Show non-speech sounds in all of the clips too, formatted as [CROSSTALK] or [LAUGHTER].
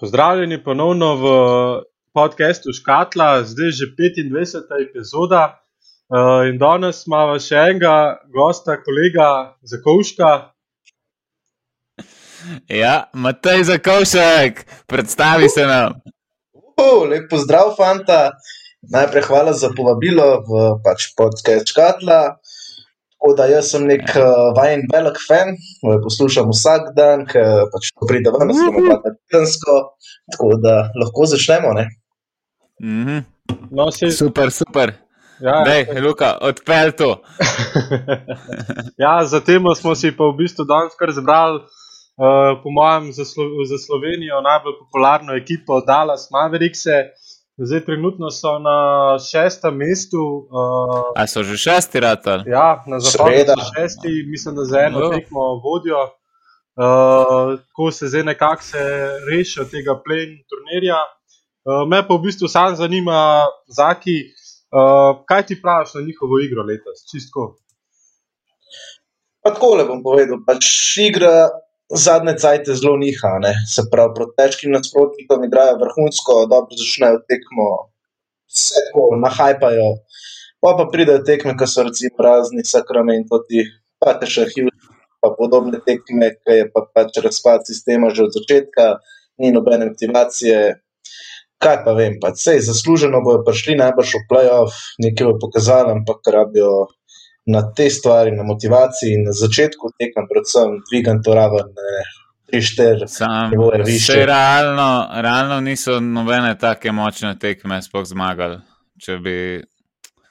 Pozdravljeni ponovno v podkastu Škatla, zdaj že 25. epizoda. Uh, in danes imamo še enega gosta, kolega Zakovška. Ja, Matej Zakovšek, predstavi se nam. Uh, lep pozdrav, fanta. Najprej hvala za povabilo v pač podcast Škatla. Tako da jaz sem nek uh, vajen velik fan, poslušam vsak dan, ker pač to pride ven, zelo malo tedensko. Tako da lahko začnemo. Mm -hmm. no, si... Super, super. Ja, Dej, Luka, odpel to. [LAUGHS] ja, Zatem smo si pa v bistvu danes kar zbrali, uh, po mojem, za, Slo za Slovenijo najbolj popularno ekipo Dallas Mavericks. Zdaj, trenutno so na šestem mestu. Uh, A so že šesti, rata? Ja, na zahodu so šesti, mislim, da za eno tekmo vodijo. Uh, ko se zdaj nekako rešijo tega plen turnirja. Uh, me pa v bistvu sam zanima, Zaki, uh, kaj ti praviš na njihovo igro letos? Čistko. Tako le bom povedal. Pač igra zadnje cajtke zelo niha, ne? se pravi, proti težkim nasprotnikom igrajo vrhunsko, dobro začnejo tekmo, vse tako nahajpajo. Pa pa pridejo tekme, ki so recimo razni sakramenti, pa te še hiv, pa podobne tekme, ki je pa pač razpad sistema že od začetka, ni nobene motivacije. Kaj pa vem, pa sej zasluženo bojo prišli najbrž v playoff, nekaj bo pokazali, ampak rabijo na te stvari, na motivaciji in na začetku tekma, predvsem dvigant to raven. Še realno, realno niso nobene tako močne tekme sploh zmagali.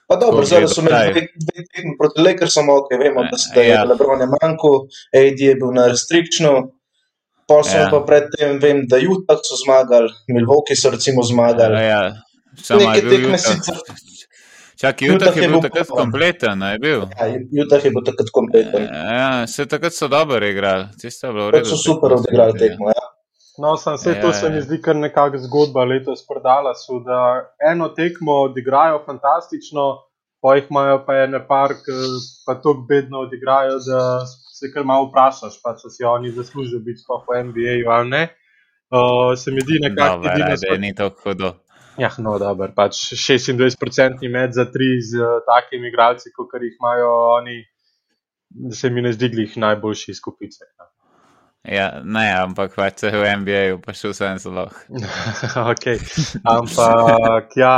Pa dobro, zdaj so imeli dve tekme proti Lakersom, ok, vemo, da se ja. je Lebron je manjko, AD je bil na restrikčnu. Pa sem ja. pa predtem, vem, da Utah so zmagali, Milwaukee so recimo zmagali. Ja, ja. Neke tekme sicer. Čak, Jutah je, je bil takrat kompleten, je bil. Ja, Jutah je bil takrat kompleten. Ja, se takrat so dobro igrali, tisto je bilo res. So super odigrali tekmo, ja. No, sem se, ja, to se mi zdi kar nekakšna zgodba letos prodala, so, da eno tekmo odigrajo fantastično, pa jih imajo pa ene park, pa tako bedno odigrajo, da se kar malo vprašaš, pa če si oni zaslužijo biti sploh v NBA-ju ali ne. Uh, se mi zdi nekako, da je ni tako hudo. Ja, no, dobro, pač 26% med za tri z uh, takimi igralci, kot jih imajo oni, se mi ne zdi, da jih najboljši skupice. No. Ja, ne, ampak pač v NBA-ju pa še vsem zelo. ok, ampak ja,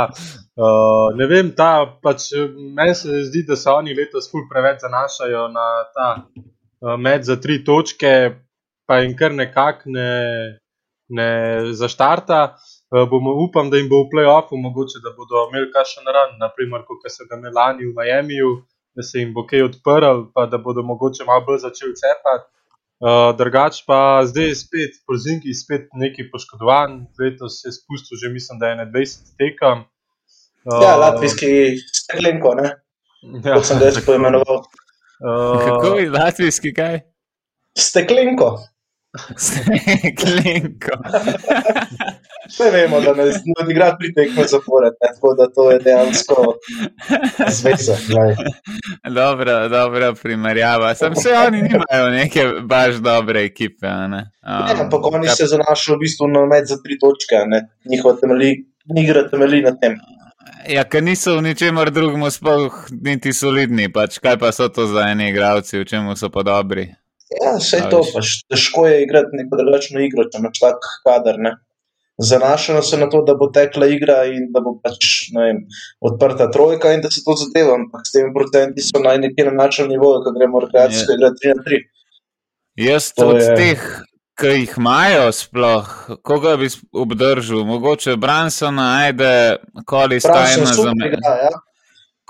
uh, ne vem, ta pač meni se zdi, da se oni letos ful preveč zanašajo na ta uh, med za tri točke, pa jim kar nekako ne, ne zaštarta. Eh, bomo upam, da jim bo v playoffu mogoče, da bodo imeli kakšen ran, naprimer, kot so ga imeli lani v Miami, da se jim bo kaj odprl, pa da bodo mogoče malo bolj začeli cepati. Uh, drugač pa zdaj je spet, prozinki spet neki poškodovan, letos se je spustil že, mislim, da je na 20 tekem. Uh, ja, latvijski steklenko, ne? Ja, kot sem ga jaz poimenoval. Uh, Kako je latvijski kaj? Steklenko. [LAUGHS] Steklenko. [LAUGHS] Vse vemo, da ne odigra tri tekme zapored, tako da to je dejansko zveza. Dobro, dobro primerjava. Sem se oni nimajo neke baš dobre ekipe. Ne, um, ampak oni kap... se zanašajo v bistvu na med za tri točke, ne? njihova temelji, igra temelji na tem. Ja, ker niso v ničemer drugem sploh niti solidni, pač kaj pa so to za eni igravci, v čemu so pa dobri. Ja, vse to, pač težko je igrati neko drugačno igro, če imaš tak kader, ne zanašajo se na to, da bo tekla igra in da bo pač vem, odprta trojka in da se to zadeva. Ampak s temi procenti so na nekem načelnem nivoju, ko gremo rekreacijsko igrati 3 na 3. Jaz to od je... teh, ki jih imajo, sploh, koga bi obdržal, mogoče Bransona, ajde, koli stajna za me. Ja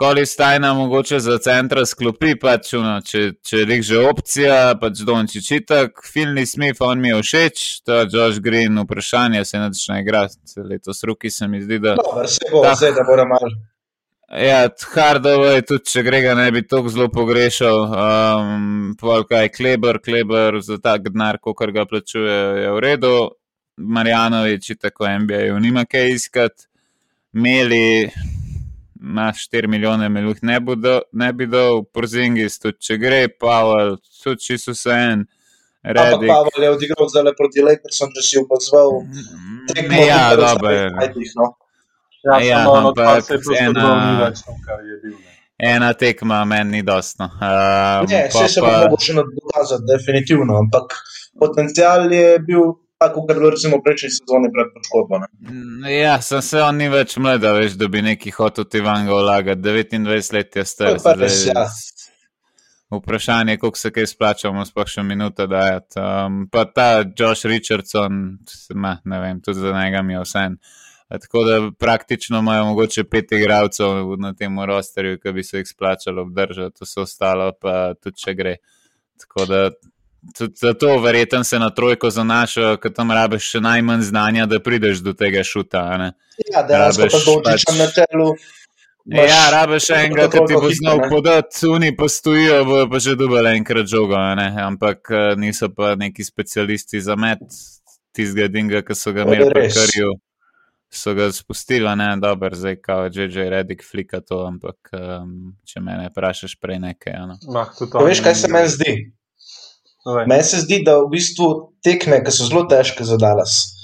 koli stajna mogoče za centra sklopi, pač, uno, če, če je že opcija, pač Dončić itak, Filni Smith, on mi je všeč, to je Josh Green, vprašanje se načne igrati, letos ruki se mi zdi, da. Dobar, se bo, ta, zdaj da bo malo. Ja, Hardovo je tudi, če grega ne bi tako zelo pogrešal, um, pol kaj Kleber, Kleber za tak denar, koliko ga plačuje, je v redu. Marjanovič, tako NBA, nima kaj iskati. Meli, na 4 milijone, me jih ne, ne bi dal, Porzingis, tudi če gre, Pavel, tudi če so se en. Ampak Pavel je odigral zelo proti Lakersom, če si opazval. tekmo. Ja, dobro. No. Ja, ja, no, no, ampak se ena, no, ena tekma meni ni dostno. Uh, ne, pa, se pa lahko še dokazati, definitivno, ampak potencial je bil. Tako, kot recimo prejšnji sezoni pred poškodbo. Mm, ja, sem se on ni več mlad, veš, da bi neki hotel ti vanga vlagati. 29 let je star. Ja. Vprašanje, koliko se kaj splačamo, sploh še minuto dajati. Um, pa ta Josh Richardson, ne vem, tudi za njega mi je vse. Tako da praktično imajo mogoče pet igralcev na tem rosterju, ki bi se jih splačalo obdržati, vse ostalo pa tudi če gre. Tako da zato verjetno se na trojko zanašajo, ker tam rabiš še najmanj znanja, da prideš do tega šuta. Ja, da rabiš pa dolčiča pač... na telu. Maš, ja, rabiš enega, ki ti bo znal podati, oni pa stojijo, bojo pa že dobili enkrat žogo, ampak eh, niso pa neki specialisti za met tistega dinga, ki so ga imeli v karju so ga spustili, ne dobro, zdaj kao J.J. Reddick flika to, ampak um, če me ne vprašaš prej nekaj. No. Mah, veš, kaj se meni zdi? Meni se zdi, da v bistvu tekme, ki so zelo težke za Dallas.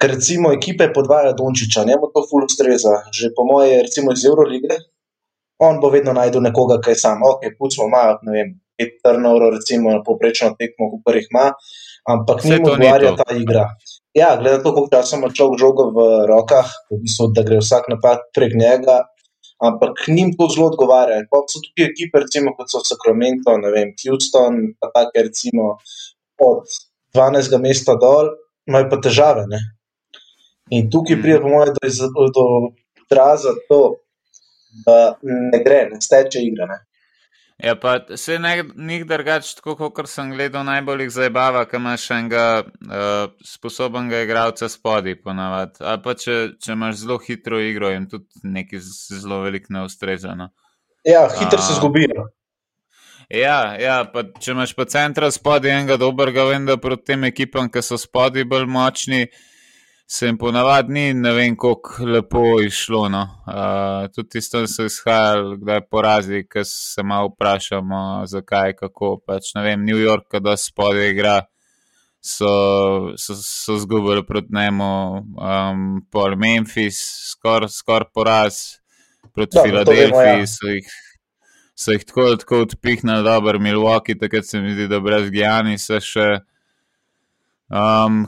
Ker recimo ekipe podvaja Dončiča, njemu to ful ustreza. Že po moje, recimo iz Eurolige, on bo vedno najdel nekoga, ki je sam. Ok, pustimo malo, ne vem, pet turnoverov, recimo na poprečno tekmo, kot jih ima, ampak ni mu odgovarja ta igra. Ja, glede na to, koliko časa ima človek žogo v rokah, v bistvu, da gre vsak napad prek njega, ampak njim to zelo odgovarja. Pa so tudi ekipe, recimo, kot so Sacramento, vem, Houston, pa tako recimo od 12. mesta dol, imajo pa težave. Ne? In tukaj pride, po mojem, do izraza to, da ne gre, ne steče igra. Ne? Ja, pa se njih drugače, tako kot sem gledal, najbolj jih zabava, ker imaš enega uh, sposobnega igralca spodaj, ponavadi. Ali pa če, če imaš zelo hitro igro in tudi nekaj zelo velik neustrezano. Ja, hitro se zgubijo. Ja, ja pa če imaš pa centra spodaj enega dobrega, vem, da proti tem ekipam, ki so spodaj bolj močni se jim ponavadi ni, ne vem, kako lepo išlo. No. Uh, tudi tisto so izhajali, kdaj porazi, ki se malo vprašamo, zakaj, kako. Pač, ne vem, New York, da spodaj igra, so, so, so zgubili proti njemu, um, pol Memphis, skoraj skor poraz proti Filadelfiji. Ja. So jih tako, tako odpihnili, dobro, Milwaukee, takrat se mi zdi, da brez Gijani se še. Um,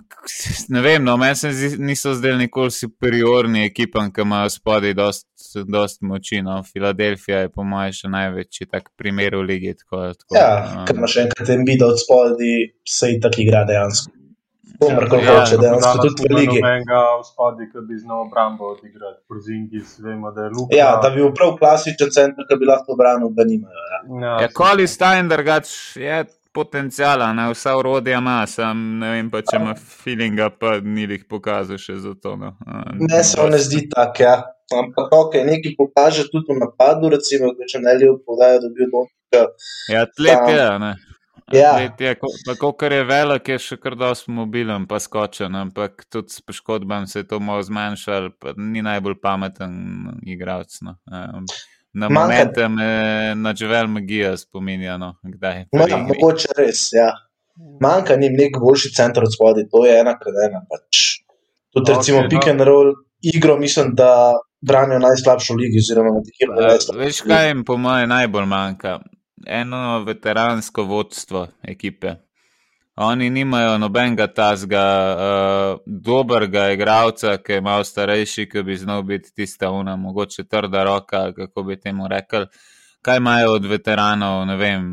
ne vem, no, meni se niso zdeli nikoli superiorni ekipam, ki imajo spodaj dost, dost moči. No. Filadelfija je po mojem še največji tak primer v ligi. Tako, tako, ja, um, ker imaš enkrat en bid od spodaj, se jih tako igra dejansko. Umr, ja, ja, hoče, dejansko tudi v ligi. Enega v spodaj, ki bi znal obrambo odigrati, Porzingis, vemo, da je luka. Ja, da bi bil prav klasičen center, ki bi lahko obranil, da nimajo. Ja, ja, ja Koli Stein, drugač je potencijala, ne vsa urodja ima, sem ne vem pa, če ima feelinga, pa ni jih pokazal še za to. No. Ne, se vam ne zdi tako, ja. Ampak ok, nekaj pokaže tudi v napadu, recimo, če ne ljubijo podajo, da bi bil dotika. Ja, tlet je, ne. Ja. Je, tako, ker je velik, je še kar dosti mobilen, pa skočen, ampak tudi s poškodbami se je to malo zmanjšalo, ni najbolj pameten igralec. No. Um, Na momente me na živel magija spominja, no, kdaj. Mogoče res, ja. Manjka jim nek boljši center od spodaj, to je ena pred ena. Pač. Tudi okay, recimo no. pick and roll igro, mislim, da branijo najslabšo ligo, oziroma da jih je več. Veš, kaj jim po mojem najbolj manjka? Eno veteransko vodstvo ekipe. Oni nimajo nobenega tazga, uh, dobrega igralca, ki je malo starejši, ki bi znal biti tista una, mogoče trda roka, kako bi temu rekel. Kaj imajo od veteranov, ne vem,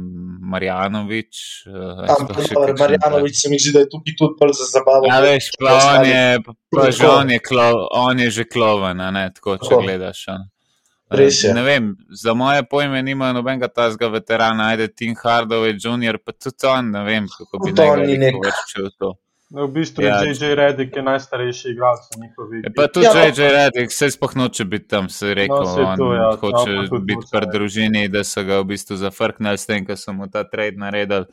Marjanovič? Uh, Marjanovič se mi zdi, da je tukaj tudi prvi za zabavo. Ja, veš, pa on je, pa že on je, klo, on je že kloven, ne, tako, če gledaš. On. Ne vem, za moje pojme nima nobenega tazga veterana, ajde Tim Hardaway Jr., pa tudi on, ne vem, kako bi to nekaj več čutil to. No, v bistvu ja, je J.J. Reddick najstarejši igralec v njihovi. Pa tudi ja, no. J.J. Reddick, vse spohnoče biti tam, se je rekel, no, on to, ja, hoče no, biti pri družini, da so ga v bistvu zafrknili s tem, ko so mu ta trade naredili.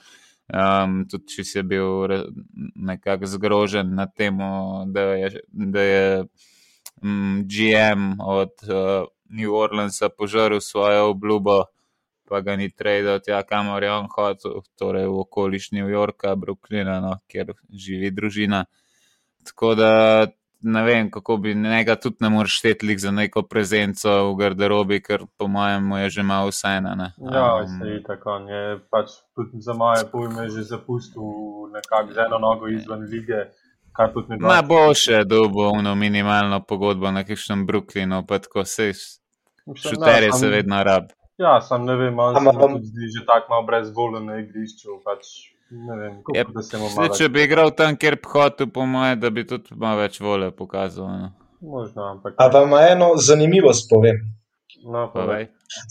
Um, tudi če si bil nekako zgrožen na tem, da je, da je um, GM od uh, New Orleansa požrl svojo obljubo, pa ga ni tradil tja, kamor je on hotel, torej v okoliš New Yorka, Brooklyna, no, kjer živi družina. Tako da ne vem, kako bi njega tudi ne moreš šteti za neko prezenco v garderobi, ker po mojem je že malo vseeno. Ja, um, se je tako. On je pač tudi za moje pojme že zapustil nekako z eno nogo izven lige. Da bo ono minimalno pogodbo na kakšnem Brooklynu, pa tako se šuterje se vedno rab. Ja, sam ne vem, ali se vam zdi že tako malo brezvoljen na igrišču. Pač, vem, je, ja, sli, če bi igral tam, kjer bi hotel, po mojem, da bi tudi malo več vole pokazal. No. Možno, ampak. A pa ima eno zanimivost, povem. No,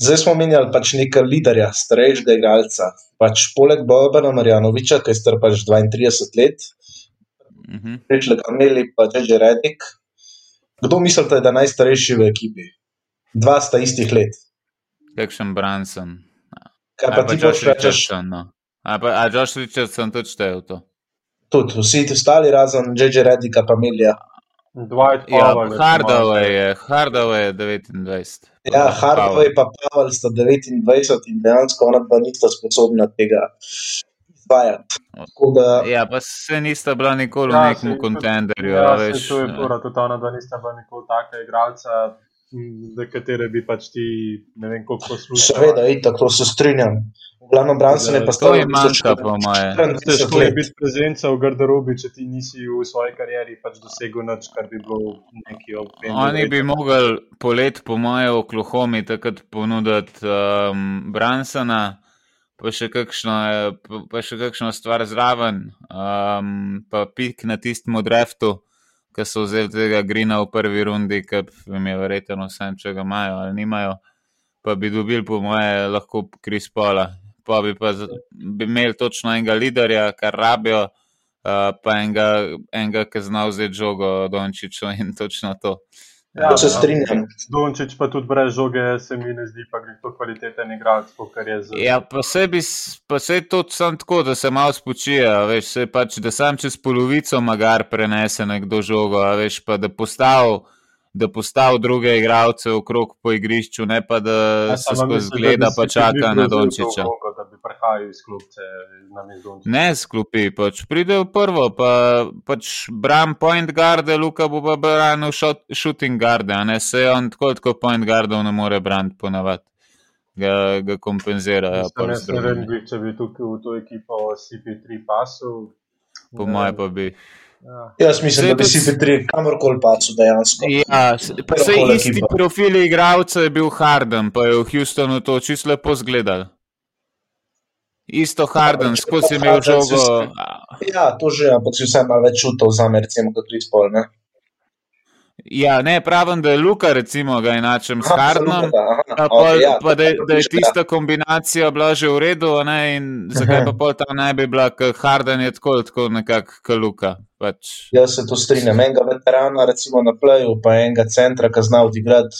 Zdaj smo menjali pač nekaj liderja, starejšega igralca. Pač poleg Bobana Marjanoviča, ki je star pač 32 let, Rečli, da imeli pa že rednik. Kdo mislite, da je najstarejši v ekipi? Dva sta istih let. Kakšen Branson. Kaj pa ti boš rečeš? No. A, pa, a Josh Richardson tudi šteje v to? Tudi, vsi ti ostali razen J.J. Redika pa Milja. Ja, Hardaway je, Hardaway je 29. Ja, Hardaway pa Pavel sta 29 in dejansko ona pa nista sposobna tega izvajati. Da... Ja, pa se nista bila nikoli ja, v nekem kontenderju. Ja, veš, to je pora, tudi ona, da nista bila nikoli taka igralca, za katere bi pač ti ne vem, koliko poslušali. Seveda, itak, to se strinjam. Glavno Branson je pa stavil. To je manjka, po moje. Težko je biti prezenca v garderobi, če ti nisi v svoji karieri pač dosegel nič, kar bi bilo neki obvez. Oni bi mogli polet, po moje, v Oklahomi takrat ponuditi um, Bransona pa še kakšno, pa še kakšno stvar zraven, um, pa pik na tistem dreftu, ki so vzeli tega grina v prvi rundi, ki jim je verjetno vse, če ga imajo ali nimajo, pa bi dobili, po moje, lahko kri spola. Pa bi pa bi imeli točno enega liderja, kar rabijo, uh, pa enega, enega ki zna vzeti žogo, Dončičo in točno to. Ja, se strinjam. Dončić pa tudi brez žoge se mi ne zdi, pa gre to kvaliteten igralec, kar je za. Ja, pa se bi, pa se to sam tako, da se malo spočije, veš, se pač, da sam čez polovico magar prenese nekdo žogo, veš, pa da postavi da postavi druge igralce okrog po igrišču, ne pa da ja, se skozi gleda, pa čaka na Dončiča. Ne sklopi, pač pride v prvo, pa pač bram point garde, Luka bo pa branil shooting garde, a ne se on tako tako point gardov ne more braniti ponavadi. Ga, ga kompenzirajo. Ne vem, če bi tukaj v to ekipo CP3 pasil. Po mojem pa bi. Ja. Jaz mislim, Zdaj, da bi si Petri kamorkoli pacu dejansko. Ja, pa se isti profili igralca je bil Harden, pa je v Houstonu to čisto lepo zgledal. Isto Harden, skozi je imel žogo. Ja, to že, ampak si vse malo več čutil za me, recimo, kot Rispol, ne? Ja, ne, pravim, da je Luka, recimo, ga enačem s Hardnom, pa, okay, ja, pa da, da je tista kombinacija bila že v redu, ne, in zakaj pa pol ta ne bi bila, ker Harden je tako, tako nekako, kot Luka. Pač. Jaz se tu strinjam, enega veterana, recimo na pleju, pa enega centra, ki zna odigrati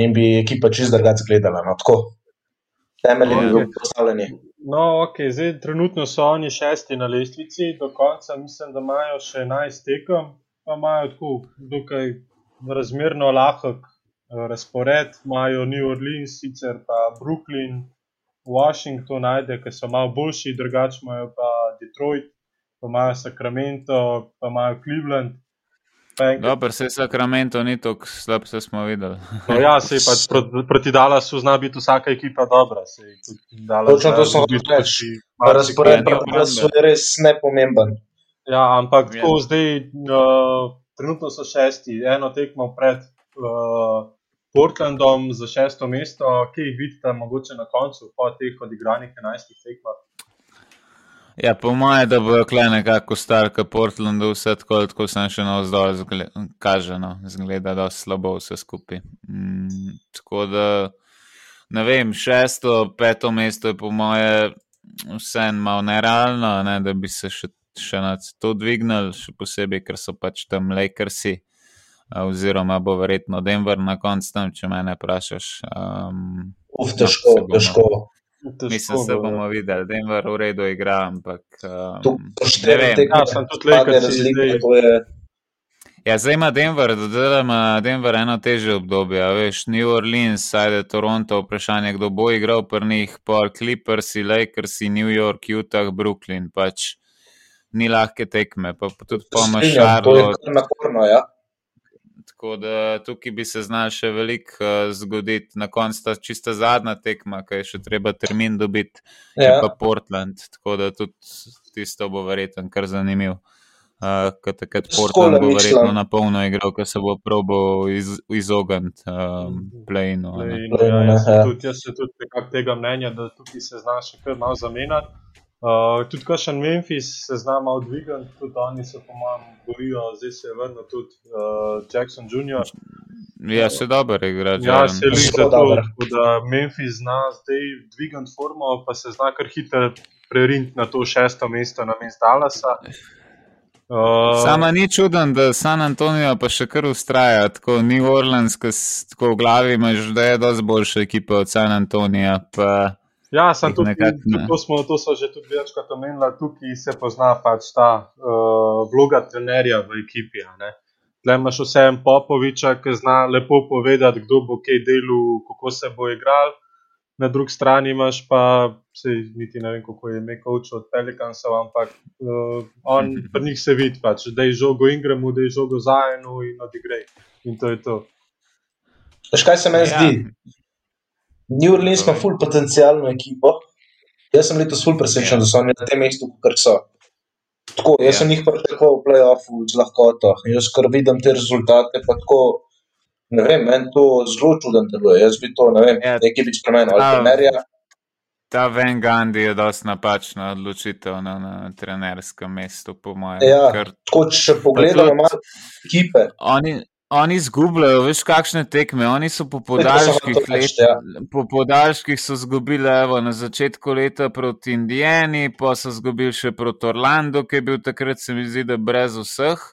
in bi ekipa čist drugače gledala. No, tako, temelji bi bili postavljeni. No, ok, zdaj trenutno so oni šesti na lestvici, do konca mislim, da imajo še 11 tekem, pa imajo tako dokaj razmerno lahek eh, razpored, imajo New Orleans, sicer pa Brooklyn, Washington, najde, ki so malo boljši, drugače imajo pa Detroit, pa imajo Sacramento, pa imajo Cleveland. Dobro, se Sacramento ni tako slab, se smo videli. no, ja, se pač [LAUGHS] proti, proti Dallasu zna biti vsaka ekipa dobra. Točno to smo reči. Razpored pa je res nepomemben. Ja, ampak to zdaj. Uh, trenutno so šesti, eno tekmo pred uh, Portlandom za šesto mesto, ki jih vidite, mogoče na koncu, po teh odigranih enajstih tekmah. Ja, po mojem, da bo kle nekako star, kot Portland, vse tako, tako sem še na vzdolj, kaže, no, zgleda, da slabo vse skupaj. Mm, tako da, ne vem, šesto, peto mesto je po moje vseeno malo nerealno, ne, da bi se še še na to dvignili, še posebej, ker so pač tam Lakersi, oziroma bo verjetno Denver na koncu tam, če me ne vprašaš. Um, Uf, težko, no, težko. Mislim, da se bomo videli, Denver v redu igra, ampak. Um, to, ne vem, kaj sem tudi Lakersi. Ja, zdaj ima Denver, da ima Denver eno teže obdobje. Veš, New Orleans, ajde Toronto, vprašanje, kdo bo igral pri njih, pol Clippers, Lakers, New York, Utah, Brooklyn. Pač ni lahke tekme. Pa, pa tudi pomaš, da je to naporno. Ja. Tako da tukaj bi se znal še veliko uh, zgoditi, na koncu ta čista zadnja tekma, ki je še treba termin dobiti, ja. pa Portland. Tako da tudi tisto bo verjetno kar zanimivo. Uh, Ker takrat Portland bo verjetno na polno igral, ker se bo probo iz, izogniti um, play-inu. Play ja, jaz, jaz sem tudi tega mnenja, da tukaj se znaš še kar malo zamenjati. Uh, tudi, ko še Memphis se znamo odvigati, tudi oni se, po mojem, borijo, zdaj se je vrnil tudi uh, Jackson Jr. Ja, se dobro igra. Ja, se jih za to, da Memphis zna zdaj dvigati formo, pa se zna kar hitro prerint na to šesto mesto na mestu Dallasa. Uh, Sama ni čuden, da San Antonijo pa še kar ustraja, tako New Orleans, ki v glavi imaš, da je dosti boljša ekipa od San Antonija. Pa... Ja, sem tudi nekaj. To, smo, to so že tudi večkrat omenili, tukaj se pozna pač ta uh, vloga trenerja v ekipi. Tle imaš vse en Popoviča, ki zna lepo povedati, kdo bo kaj delal, kako se bo igral. Na drugi strani imaš pa, se niti ne vem, kako je ime coach od Pelicansov, ampak uh, on [LAUGHS] pri njih se vidi, pač, da je žogo Ingramu, da je žogo Zajenu in odigrej. In to je to. Veš, kaj se meni ja. zdi? New Orleans ima full potencijalno ekipo. Jaz sem letos full presenečen, yeah. da so oni na tem mestu, kar so. Tako, jaz yeah. sem ja. jih pričakoval v playoffu z lahkoto. Jaz kar vidim te rezultate, pa tako. Ne vem, meni to zelo čudno deluje. Jaz bi to, ne vem, yeah. Ja. nekaj bi spremenil ali trenerja. Ta Ven Gandhi je dosti napačna odločitev na, na trenerskem mestu, po mojem. Ja, ker, tako, če pogledamo malo ekipe. Oni, Oni izgubljajo, veš, kakšne tekme. Oni so po podaljških letih, ja. po podaljških so izgubili evo, na začetku leta proti Indijani, pa so izgubili še proti Orlando, ki je bil takrat, se mi zdi, da brez vseh.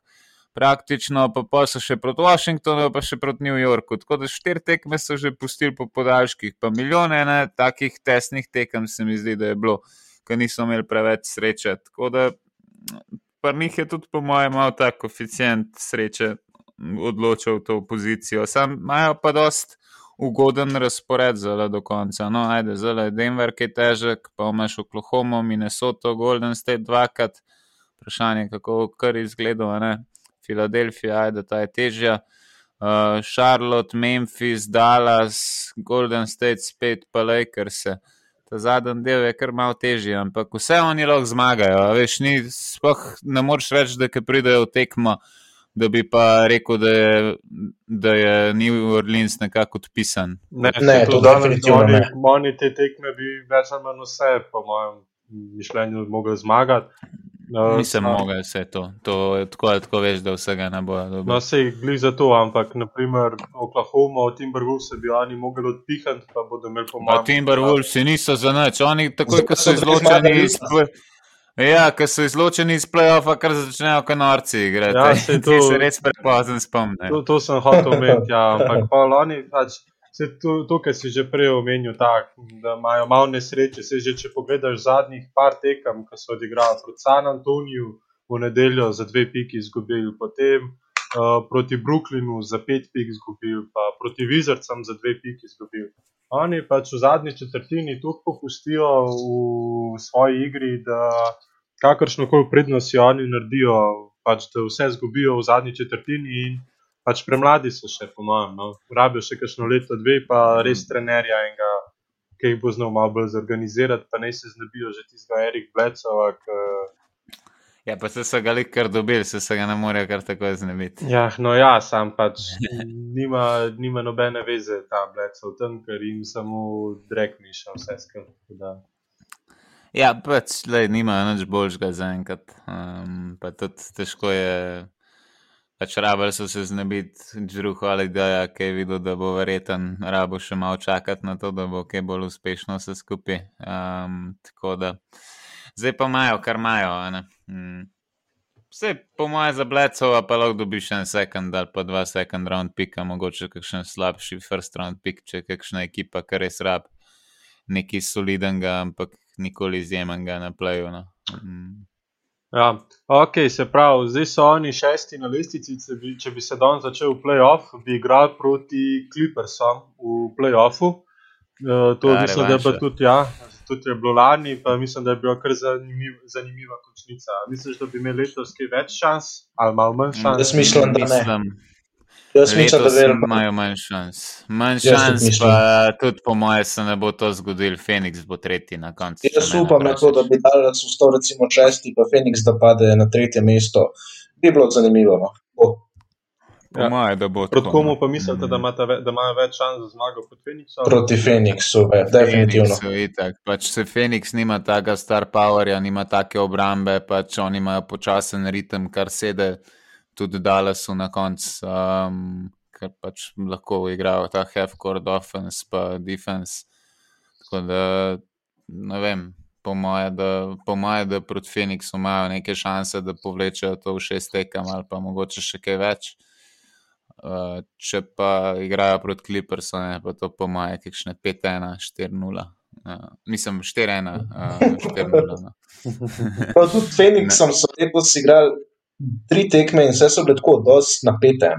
Praktično pa, pa so še proti Washingtonu, pa še proti New Yorku. Tako da štiri tekme so že pustili po podaljških, pa milijone ne, takih tesnih tekem se mi zdi, da je bilo, ker niso imeli preveč sreče. Tako da pa njih je tudi, po mojem, malo tak koeficient sreče odločil to pozicijo. Sam imajo pa dost ugoden razpored zelo do konca. No, ajde, zelo je Denver, ki je težek, pa imaš Oklahoma, Minnesota, Golden State dvakrat. Vprašanje, kako kar izgleda, ne? Filadelfija, ajde, ta je težja. Uh, Charlotte, Memphis, Dallas, Golden State, spet pa Lakers. Ta zadnji del je kar malo težji, ampak vse oni lahko zmagajo. Veš, ni, spoh, ne moreš reči, da pridejo v tekmo da bi pa rekel, da je, da je New Orleans nekako odpisan. Ne, ne to je definitivno. Oni, oni te tekme bi več ali manj vse, po mojem mišljenju, mogli zmagati. No, Nisem no. mogel vse to. to tako, tako veš, da vsega ne bo. Dobro. No, se jih glede za to, ampak naprimer Oklahoma, Timberwolves bi oni mogli odpihati, pa bodo imeli pomoč. Timberwolves niso za nič, oni takoj, ko so izločeni iz. Ja, ko so izločeni iz play-offa, kar začnejo kanorci igrati. Ja, se [LAUGHS] to se res prepozno spomni. To, to sem hotel omeniti, ja, ampak [LAUGHS] pa oni pač. Tukaj si že prej omenil, tak, da imajo malo nesreče. Se že, če pogledaš zadnjih par tekem, ki so odigrali proti San Antoniju v nedeljo za dve piki izgubili, potem uh, proti Brooklynu za pet pik izgubili, pa proti Vizarcem za dve piki izgubili. Oni pač v zadnji četrtini tukaj popustijo v svoji igri, da kakršno koli prednost si oni naredijo, pač, da vse zgubijo v zadnji četrtini in pač premladi so še, po mojem. No. Rabijo še kakšno leto, dve, pa res trenerja in ga, ki jih bo znal malo bolj zorganizirati, pa ne se znebijo že tistega Erik Blecova. Ja, pa se so ga le kar dobili, se, se ga ne morejo kar tako znebiti. Ja, no ja, sam pač [LAUGHS] nima, nima nobene veze ta Blecov tam, ker jim samo drek miša vse skupaj. Ja, pač le, nimajo nič boljšega za enkrat. Um, pa tudi težko je, pač rabili so se znebiti drugo ali da je kaj videl, da bo verjeten, rabo še malo čakati na to, da bo kaj bolj uspešno vse skupaj. Um, tako da, zdaj pa imajo, kar imajo. Vse, mm. po moje, za Blecova pa lahko dobiš en sekund ali pa dva sekund round pika, mogoče kakšen slabši first round pik, če kakšna ekipa, kar res rab, nekaj solidnega, ampak nikoli izjemnega na playu. No. Mm. Ja, ok, se pravi, zdaj so oni šesti na listici. Če bi, če bi se danes začel v playoff, bi igrali proti Clippersom v playoffu. Uh, to ja, mislim, da je tudi, ja, tudi je bilo lani, pa mislim, da je bila kar zanimiv, zanimiva končnica. Misliš, da bi imeli letos kaj več šans ali malo manj šans? Jaz mislim, da ne. Jaz mislim, da veliko... imajo manj šans. Manj šans, pa tudi po mojem se ne bo to zgodil. Phoenix bo tretji na koncu. Jaz upam na to, da bi dal so sto recimo šesti, pa Phoenix da pade na tretje mesto. Bi bilo zanimivo. No? Po ja. mojem, da bo to. Proti komu pa mislite, mm. da, imate, da imajo več šans za zmago kot Phoenix? Proti Phoenixu, definitivno. Phoenixu, pač se Phoenix nima tega star powerja, nima take obrambe, pač oni imajo počasen ritem, kar sede tudi Dallasu na koncu, um, ker pač lahko igrajo ta half-court offense pa defense. Tako da ne vem, po moje, da, po moje, da proti Phoenixu imajo neke šanse, da povlečejo to v šest tekem ali pa mogoče še kaj več. Uh, če pa igrajo proti Clippersu, je to po moje, kakšne 5-1, 4-0. Uh, mislim, 4-1, uh, 4-0. No. tudi Phoenixom so letos igrali tri tekme in vse so bile tako, dosti napete.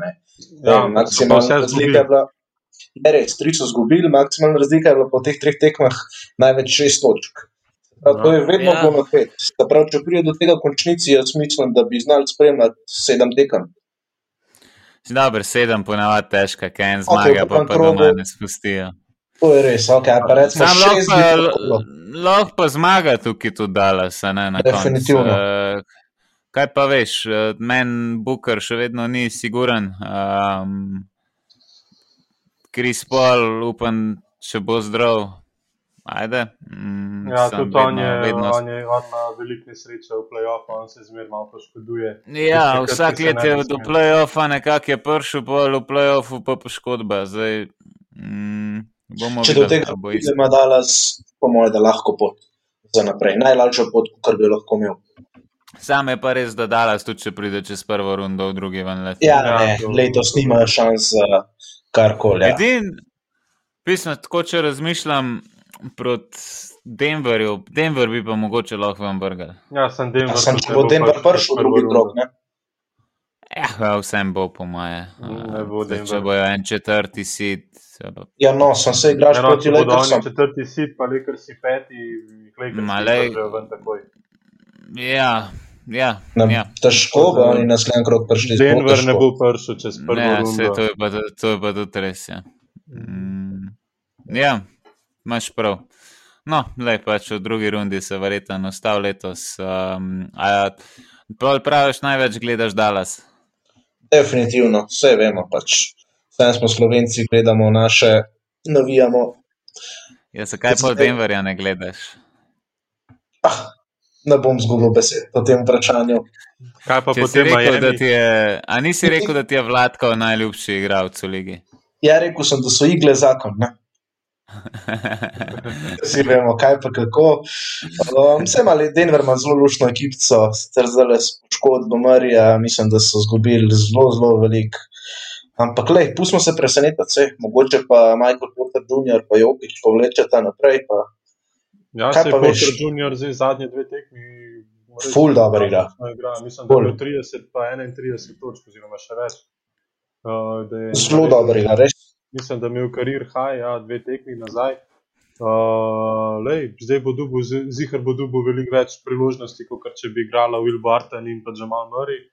Ja, maksimalna razlika je bila. Je res, tri so izgubili, maksimalna razlika je bila po teh treh tekmah največ šest točk. Prav, to je vedno ja. bilo napet. Prav, če pride do tega končnici, jaz mislim, da bi znali spremljati sedem tekem. Dobro, sedem ponavadi težka, kaj en zmaga, okay, pa pa doma ne spustijo. To je res, ok, pa recimo šest. Lahko pa zmaga tukaj tudi dala, se ne na koncu. Definitivno. Uh, Kaj pa veš, eh, meni Booker še vedno ni siguren. Um, Kris Paul, upam, če bo zdrav. Ajde. Mm, ja, tudi on je, vedno... on je on ima veliko nesreče v playoffu, on se zmeraj malo poškoduje. Ja, vsak let je do playoffa nekako je pršel, pol v playoffu pa poškodba. Zdaj, mm, če do tega bo ima Dallas, po mojem, da lahko pot za naprej. Najlažja pot, kar bi lahko imel. Sam je pa res, da Dallas tudi če pride čez prvo rundo v drugi ven let. Ja, ne, letos nimajo šans za karkoli. Ja. Edin, pismo, tako če razmišljam proti Denverju, Denver bi pa mogoče lahko vam vrgal. Ja, sem Denver. Ja, sem, če bo Denver prišel v drugi drog, ne? Ja, ja, vsem bo po moje. Ne bo Denver. Če bojo en četrti sit. Ja, no, sem se igral ja, no, proti Lakersom. Četrti sit, pa Lakersi peti, Lakersi pa ven takoj. Ja, Ja, ja. Težko bo oni naslednji krok prišli. Denver ne bo prišel čez prvo. Ja, se, to je pa, to je pa tudi res. Ja, mm, ja imaš prav. No, le pač v drugi rundi se verjetno nastav letos. Um, a, praviš, največ gledaš Dallas? Definitivno, vse vemo. Pač. Vse smo slovenci, gledamo naše, navijamo. Ja, zakaj pa Denverja ne gledaš? Ah, ne bom zgubil besed po tem vprašanju. Kaj pa potem rekel, je? A nisi rekel, da ti je Vladko najljubši igralec v ligi? Ja, rekel sem, da so igle zakon. Ne? [LAUGHS] Vsi vemo, kaj pa kako. Um, Vse mali Denver ima zelo lušno ekipico, ter zdaj s poškodbo Marija, mislim, da so zgubili zelo, zelo velik. Ampak, le, pustimo se presenetiti, mogoče pa Michael Porter Jr. pa Jokič povlečeta naprej. Pa Ja, se je Porter Junior zdaj zadnje dve tekmi? Ful dobro igra. Mislim, da je 30 pa 31 točk, oziroma še več. Uh, Zelo dobro igra, res. Mislim, da je imel karir high, ja, dve tekmi nazaj. Uh, lej, zdaj bo dubu, zihar bo dubu veliko več priložnosti, kot če bi igrala Will Barton in pa Jamal Murray.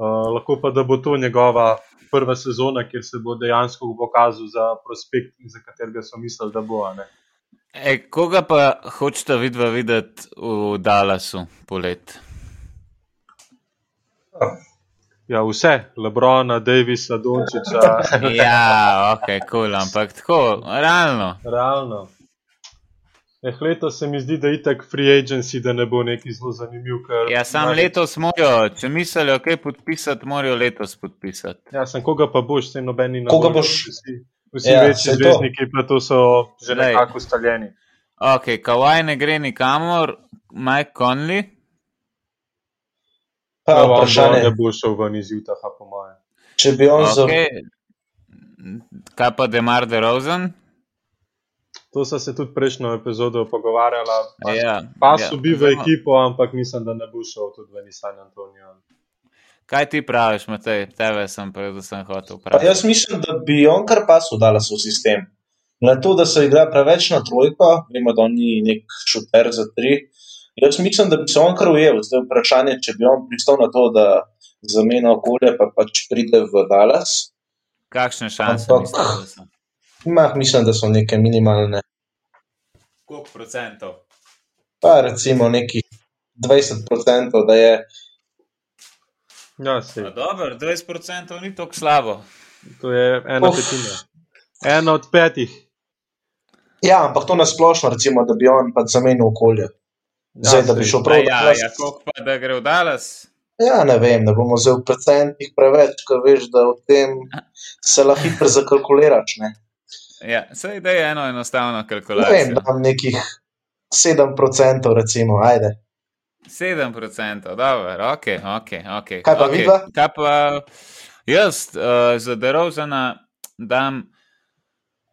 Uh, lahko pa, da bo to njegova prva sezona, kjer se bo dejansko pokazal za prospekt, za katerega so mislili, da bo. Ne? E, koga pa hočete vidva videti v Dallasu polet? Ja, vse, Lebrona, Davisa, Dončiča. [LAUGHS] ja, ok, kul, cool, ampak tako, realno. Realno. Eh, letos se mi zdi, da je tako free agency, da ne bo neki zelo zanimiv. Ja, sam letos morajo, če mislijo, kaj podpisati, morajo letos podpisati. Ja, sem koga pa boš, se nobeni na. Koga boš? Vsi. Vsi ja, večji zvezdniki, pa to so že nekako ustaljeni. Ok, Kawaj ne gre nikamor, Mike Conley. Pa, no, vprašanje je, bo šel ven iz Utaha, po mojem. Če bi on okay. za. Kaj pa Demar de Rosen? To so se tudi prejšnjo epizodo pogovarjala. Ja, pa so ja, bili v ekipo, ampak mislim, da ne bo šel tudi ven iz San Antonija. Kaj ti praviš, Matej? Tebe sem predvsem hotel vprašati. Jaz mislim, da bi on kar pasul dala svoj sistem. Na to, da se igra preveč na trojko, vemo, da ni nek šuter za tri. Jaz mislim, da bi se on kar ujel. Zdaj je vprašanje, če bi on pristal na to, da zamenja okolje, pa pač pride v Dallas. Kakšne šanse? Ampak, mislim, da so neke minimalne. Koliko procentov? Pa recimo nekih 20 procentov, da je. Ja, se. Dobro, 20 procentov ni tako slabo. To je ena Uf. petina. Ena od petih. Ja, ampak to nasplošno, recimo, da bi on pač zamenil okolje. Ja, Zdaj, da bi šel prav. Ja, ja, koliko pa da gre v Dallas? Ja, ne vem, da bomo zdaj v procentih preveč, ko veš, da v tem se lahko hitro zakalkuliraš. Ja, sej da je eno enostavno kalkulacijo. Ne vem, da imam nekih 7%, recimo, ajde. 7%, dobro, ok, ok. okay. Kaj pa okay. vidva? Kaj pa jaz uh, za Derovzana dam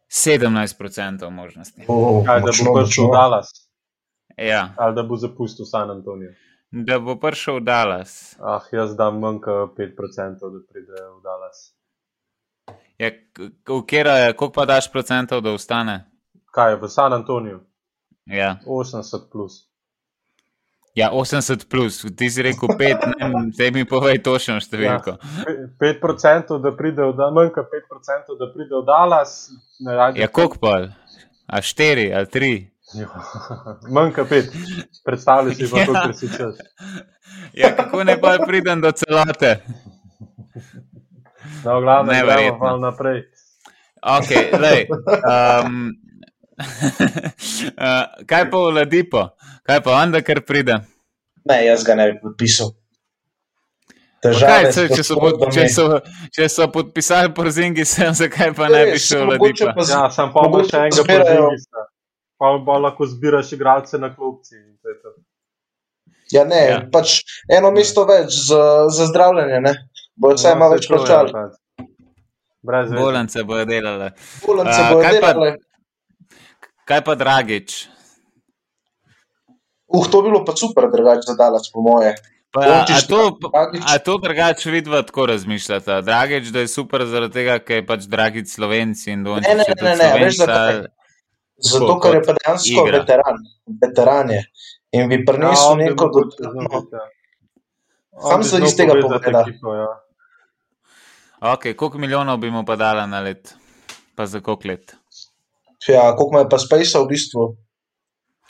17% možnosti. Oh, Kaj, da bo prišel v Dallas? Ja. Ali da bo zapustil San Antonijo? Da bo prišel v Dallas. Ah, jaz dam manj kot 5%, da pride v Dallas. Ja, kjer je, koliko pa daš procentov, da ostane? Kaj je v San Antoniju? Ja. 80 plus. Ja, 80 plus, ti si rekel 5, ne, te mi povej točno številko. Ja, 5%, da pride v Dallas, manj kot 5%, da pride v Dallas. Ja, koliko pa? A 4 ali 3? Manj kot 5, predstavljaj si pa, kako si čas. Ja, kako ne pa pridem do celote? No, glavno, ne gremo malo naprej. Ok, lej. [LAUGHS] Um, uh, [LAUGHS] kaj pa v Ladipo? Kaj pa onda, ker pride? Ne, jaz ga ne bi podpisal. Kaj, če, če, so pod, če, so, če so podpisali porzingi, [LAUGHS] sem zakaj pa ne bi šel v Ladipo? Ja, sem pa bo še enega porzingista. Pa bo lahko zbiraš igralce na klubci. Ja, ne, ja. pač eno mesto več za, za zdravljenje, ne? Bojo vse no, malo več plačali. Bolence bojo delali. Bolence bojo uh, delali. Kaj pa Dragič? Uh, to bi bilo pa super, drugače za Dalac, po moje. Pa, a, to, a to drugače vidva tako razmišljata? Dragič, da je super zaradi tega, ker je pač Dragič slovenci in donči. Ne, ne, ne, ne, ne veš, zakaj. Zato, ker je pa dejansko igra. veteran, veteran je. In bi prinesel ja, neko dodatno. Sam se iz tega pogleda. Ja. Ok, koliko milijonov bi mu pa dala na let? Pa za koliko let? Ja, koliko ima pa Space v bistvu?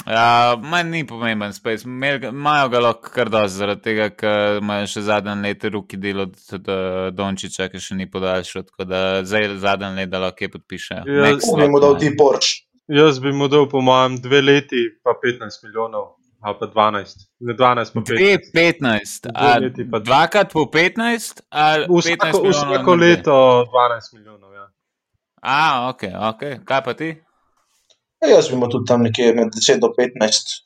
Ja, manj ni pomemben Space. Imajo ga lahko kar dosti, zaradi tega, ker imajo še zadnji let ruki delo od Dončiča, ki še ni podaljšal, tako da zdaj zadnji let, da lahko podpišejo. Jaz bi mu dal ti porč. Jaz bi mu dal, po mojem, dve leti, pa 15 milijonov. Ali pa 12, ne 12, pa 15. 15, pa dvakrat po 15, ali vsako, vsako leto 12 milijonov. Ja. A, ok, ok, kaj pa ti? Ja, jaz bi mu tudi tam nekje med 10 do 15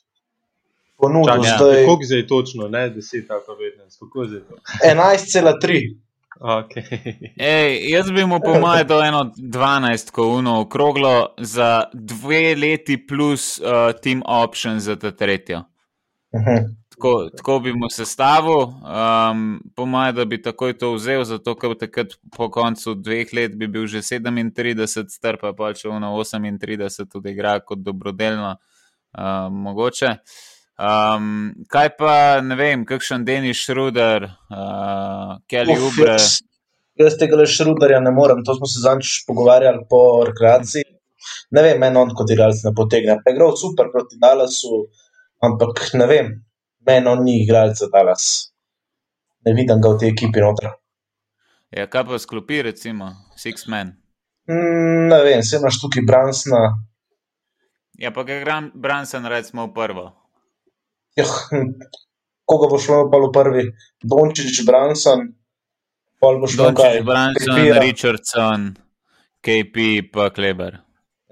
ponudil. Ja, zdaj... Koliko zdaj točno, ne 10 ali pa 15, kako zdaj to? 11,3. Okay. Ej, jaz bi mu pomagal do eno 12, ko uno okroglo za dve leti plus uh, team option za ta tretjo. Uh -huh. Tako, tako bi mu sestavil, um, pomagal, da bi takoj to vzel, zato ker takrat po koncu dveh let bi bil že 37, strpa pa če uno 38 tudi igra kot dobrodelno uh, mogoče. Um, kaj pa, ne vem, kakšen Denis Šruder, uh, Kelly Uber. Jaz, jaz tega le Šruderja ne morem, to smo se zanč pogovarjali po rekreaciji. Ne vem, meni on kot igralec ne potegne. Pa je igral super proti Dallasu, ampak ne vem, meni on ni igralec za Dallas. Ne vidim ga v tej ekipi noter. Ja, kaj pa sklopi, recimo, Six Men? Mm, ne vem, se imaš tukaj Bransna. Ja, pa ga igram Branson, recimo, v prvo. Ja, [LAUGHS] koga bo šlo pa v prvi? Dončić, Branson, pol bo šlo kaj? Branson, Kripira. Richardson, KP, pa Kleber.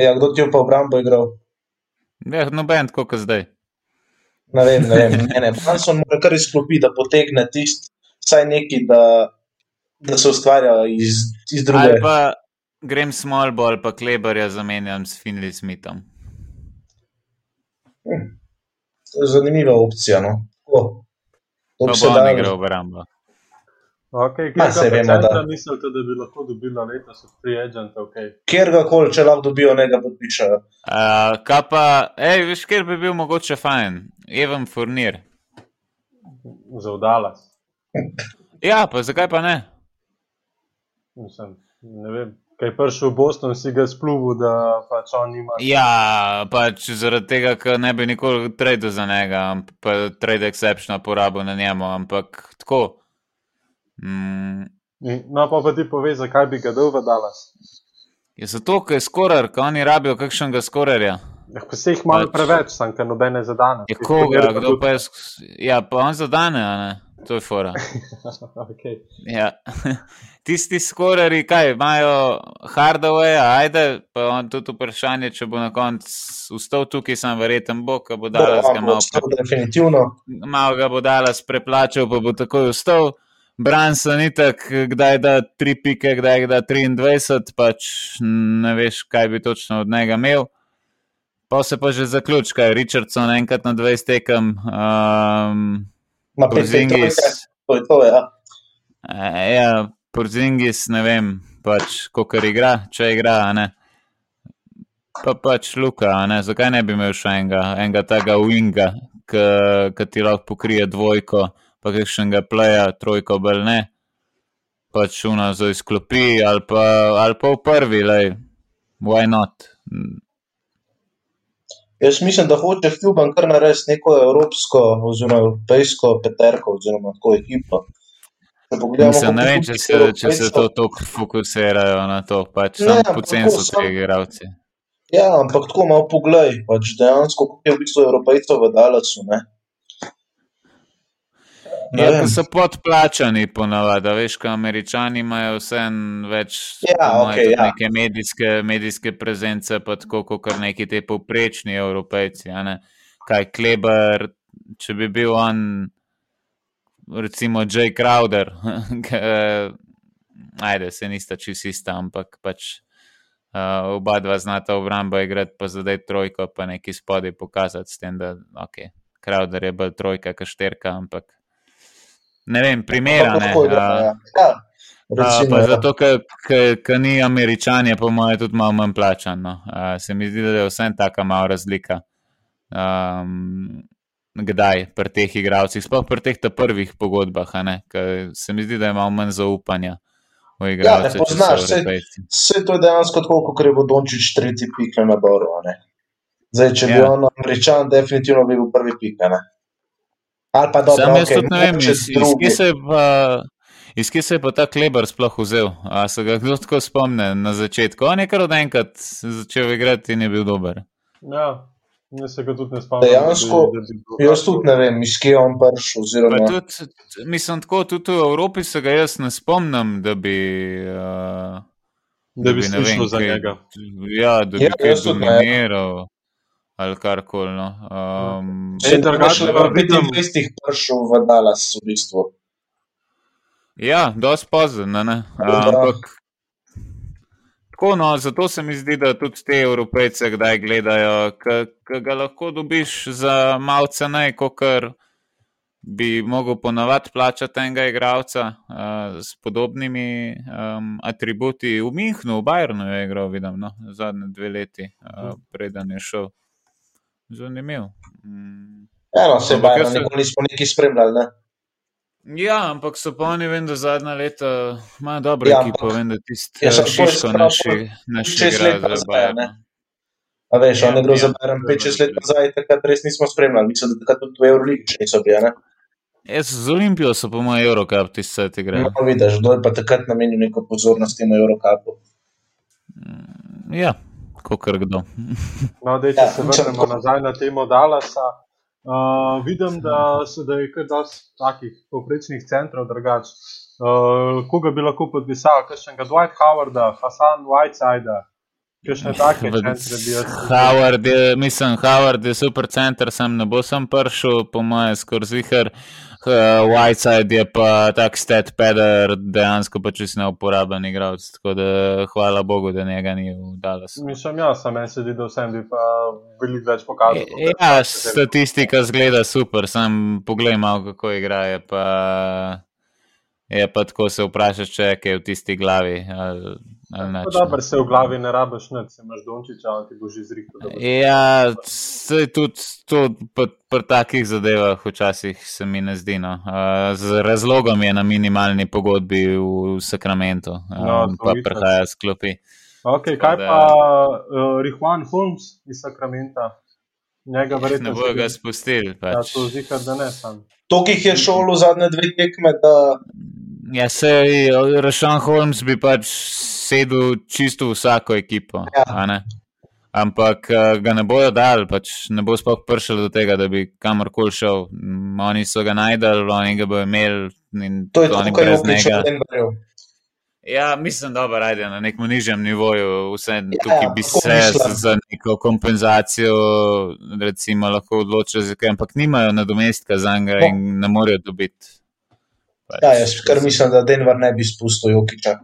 Ja, kdo ti je pa v Brambo igral? Ja, noben, koliko zdaj. Ne vem, ne vem. Ne, ne. Branson mora kar izklopiti, da potegne tisti, vsaj neki, da, da se ustvarja iz, iz druge. Ali pa grem small ball, pa Kleberja zamenjam s Finley Smithom. Hm zanimiva opcija. No. To bi se dal igro v Rambo. Okay, Ma, se vemo, da mislite, da bi lahko dobila letos od free agenta. Okay. Kjer ga koli, če lahko dobijo, ne ga podpišajo. Uh, kaj pa, hej, veš, kjer bi bil mogoče fajn, Evan Furnir. Za udala. ja, pa zakaj pa ne? Mislim, ne vem. Kaj je prišel v Boston, si ga spluval, da pač on ima. Ja, pač zaradi tega, ker ne bi nikoli tradil za njega, pa trade exception porabil na njemu, ampak tako. Mm. No, pa, pa ti pove, zakaj bi ga dal v Dallas. Je zato, ker je skorer, ker oni rabijo kakšnega skorerja. Ja, pa se jih malo pač, preveč, sem ker nobene zadane. Je koga, kdo pa je. Ja, pa on zadane, a ne. To je fora. [LAUGHS] okay. ja. [LAUGHS] Tisti skoreri, kaj imajo hardware, ajde, pa on tudi vprašanje, če bo na koncu ustal tukaj, sem verjeten, bo, ko bo dal ga malo. Definitivno. Malo ga bo dal preplačal, pa bo takoj ustal. Branson ni tako, kdaj da tri pike, kdaj da 23, pač ne veš, kaj bi točno od njega imel. Pa se pa že zaključka, Richardson enkrat na 20 tekem. Um, Na Porzingis. To je to, ja. E, ja, Porzingis, ne vem, pač, kako igra, če igra, ne. Pa pač Luka, ne, zakaj ne bi imel še enega, enega tega winga, ki ti lahko pokrije dvojko, pa kakšnega playa, trojko, bel ne. Pač šuna za izklopi, ali pa, ali pa v prvi, lej, why not? Jaz mislim, da hoče Huban kar narediti neko evropsko, oziroma evropsko peterko, oziroma tako ekipo. Mislim, ne vem, če se, če se to tako fokusirajo na to, pač tam pocen so te igravci. Ja, ampak tako malo poglej, pač dejansko, kako je v bistvu evropejcev v Dalasu, ne. Ja, so podplačani, ponavadi. Veš, kot američani imajo vse več ja, okay, ja. neke medijske, medijske prezence, pa tako kot neki te povprečni evropejci. Kaj Kleber, če bi bil on, recimo Jay Crowder, [LAUGHS] ajde, se nista čisto ista, ampak pač. Uh, oba dva znata obramba igrati, pa zdaj trojko, pa neki spodaj pokazati, s tem, da okay, Crowder je bolj trojka, kašterka, ampak ne vem. Ja. Ja, ja. Zato, ker ni američan, je po mojem tudi malo manj plačan. No. Uh, se mi zdi, da je vsem taka malo razlika. Um, kdaj pri teh igravcih, sploh pri teh prvih pogodbah, se mi zdi, da je malo manj zaupanja. Ja, ne poznaš, vse, vse to je dejansko tako, kot je Vodončič tretji pik na naboru. Zdaj, če ja. bi on američan, definitivno bi bil prvi pik. Ali pa dobro, da okay, ne vem, iz kje se je pa ta kleber sploh vzel. A se ga kdo tako spomne na začetku? On je kar od enkrat začel igrati in je bil dober. Ja. Jaz se ga tudi ne spomnim. Dejansko, jaz tudi ne vem, iz kje je on prišel. Oziroma... Tudi, mislim, tako tudi v Evropi se ga jaz ne spomnim, da bi. Uh, da bi se šlo za njega. Ja, da bi ja, kaj dominiral ali kar koli. No. Um, Če je drugače, pa bi tam istih prišel v Dallas v bistvu. Ja, dosti pozno, ne. Ampak. Tako, no, zato se mi zdi, da tudi te evropejce kdaj gledajo, ki ga lahko dobiš za malce ne, kot bi mogel ponavadi plačati enega igralca uh, s podobnimi um, atributi. V Münchnu, v Bayernu je igral, vidim, no, zadnje dve leti, uh, preden je šel zanimiv. Mm. Eno, se bojim, da nikoli nismo neki spremljali. Ne? Ja, ampak so pa oni, vem, da zadnja leta imajo dobro ja, ekipo, vem, da tisti ja, šiško naši, naši igrajo za Bayern. A veš, ja, on je gre ja, za Bayern 5-6 let nazaj, takrat res nismo spremljali, mislim, da takrat tudi v Euroligi niso bili, ne? Jaz z Olimpijo so po mojem Eurocup tisti set igrali. No, vidiš, kdo je pa takrat namenil neko pozornost temu Eurocupu. Ja, kot kdo. no, dej, če ja, se vrnemo nazaj na temo Dalasa. Uh, vidim, da, se, da je kar dosti takih povprečnih centrov drugač. Uh, koga bi lahko podpisal, kakšnega Dwight Howarda, Hasan Whiteside, kakšne take centre bi jaz. Howard je, mislim, Howard je super center, sem ne bo sem prišel, po mojem, skoraj zihar. Uh, Whiteside je pa tak stat peder, dejansko pa čisto neuporaben igralec. Tako da hvala Bogu, da njega ni v Dallasu. Mislim, ja, sem en se videl, sem bi pa veliko več pokazal. E, ja, statistika zgleda super, sem pogled malo, kako igra. Je pa, je pa tako se vprašaš, če je v tisti glavi. Dobro se v glavi ne rabiš, ne imaš dončiča, ti boš izrihtel. Ja, se tudi to pri takih zadevah včasih se mi ne zdi. No. Uh, z razlogom je na minimalni pogodbi v Sakramentu, uh, no, pa prihaja sklopi. Okay, kaj da, pa uh, Rihwan Holmes iz Sakramenta? Njega verjetno ne bojo ga spustili. Pač. Ja, to zika, da ne sam. To, ki je šel v zadnje dve tekme, da. Ja, se je Rašan Holmes bi pač sedel čisto v vsako ekipo. Ja. Ampak uh, ga ne bojo dal, pač ne bo sploh prišel do tega, da bi kamorkoli šel. Oni so ga najdel, oni ga bojo imeli. To je je v Denverju. Ja, mislim, da je na nekem nižjem nivoju, vse ja, tukaj bi se za neko kompenzacijo recimo, lahko odločili, ampak nimajo nadomestka za njega in ne morejo dobiti. Pač, ja, jaz kar mislim, da Denver ne bi spustil Jokiča.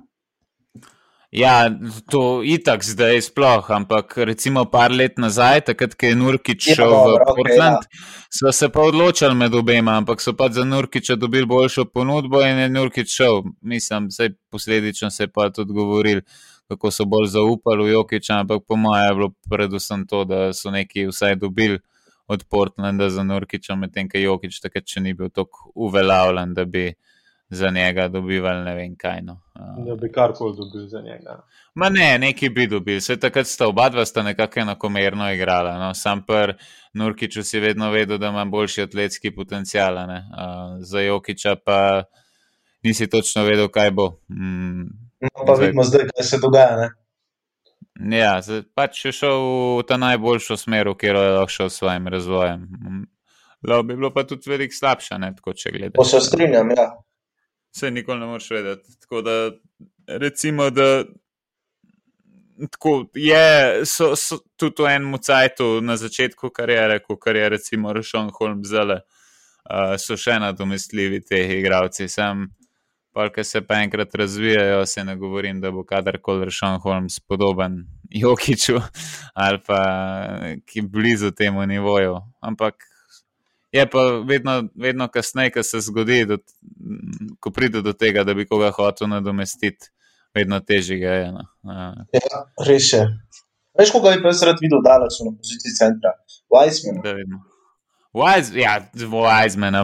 Ja, to je itak zdaj sploh, ampak recimo par let nazaj, takrat, ko je Nurkič ja, šel v okay, Portland, ja. so se pa odločili med obema, ampak so pa za Nurkiča dobili boljšo ponudbo in je Nurkič šel. Mislim, da posledično se je pa tudi govorili, kako so bolj zaupali v Jokiča, ampak po mojem je bilo predvsem to, da so neki vsaj dobili od Portlanda za Nurkiča, medtem ko Jokič takrat še ni bil tako uveljavljen, da bi za njega dobivali ne vem kaj. No. Da bi karkoli dobil za njega. Ma ne, neki bi dobil. Vse takrat sta oba dva sta nekako enakomerno igrala. No. Sam pr Nurkiču si vedno vedel, da ima boljši atletski potencial. Uh, za Jokiča pa nisi točno vedel, kaj bo. Mm, no, pa zdaj. vidimo zdaj, kaj se dogaja. Ne? Ja, pač je šel v ta najboljšo smer, kjer je lahko šel s svojim razvojem. Lahko bi bilo pa tudi veliko slabše, ne, tako če gledaš. To se strinjam, ja vse nikoli ne moreš vedeti. Tako da, recimo, da tako, je so, so, tudi v enem cajtu na začetku karijere, kot je recimo Rošon Holmes, zale, uh, so še nadomestljivi te igravci. Sem, ki se pa enkrat razvijajo, se ne govorim, da bo kadarkoli Rošon Holmes podoben Jokiču ali pa ki blizu temu nivoju. Ampak Je pa vedno, vedno kasneje, ko se zgodi, da, ko pride do tega, da bi koga hotel nadomestiti, vedno težje je. No. Ja, res je. Veš, koga bi jaz rad videl, da so na poziciji centra? Wiseman. Wise, ja, Wiseman,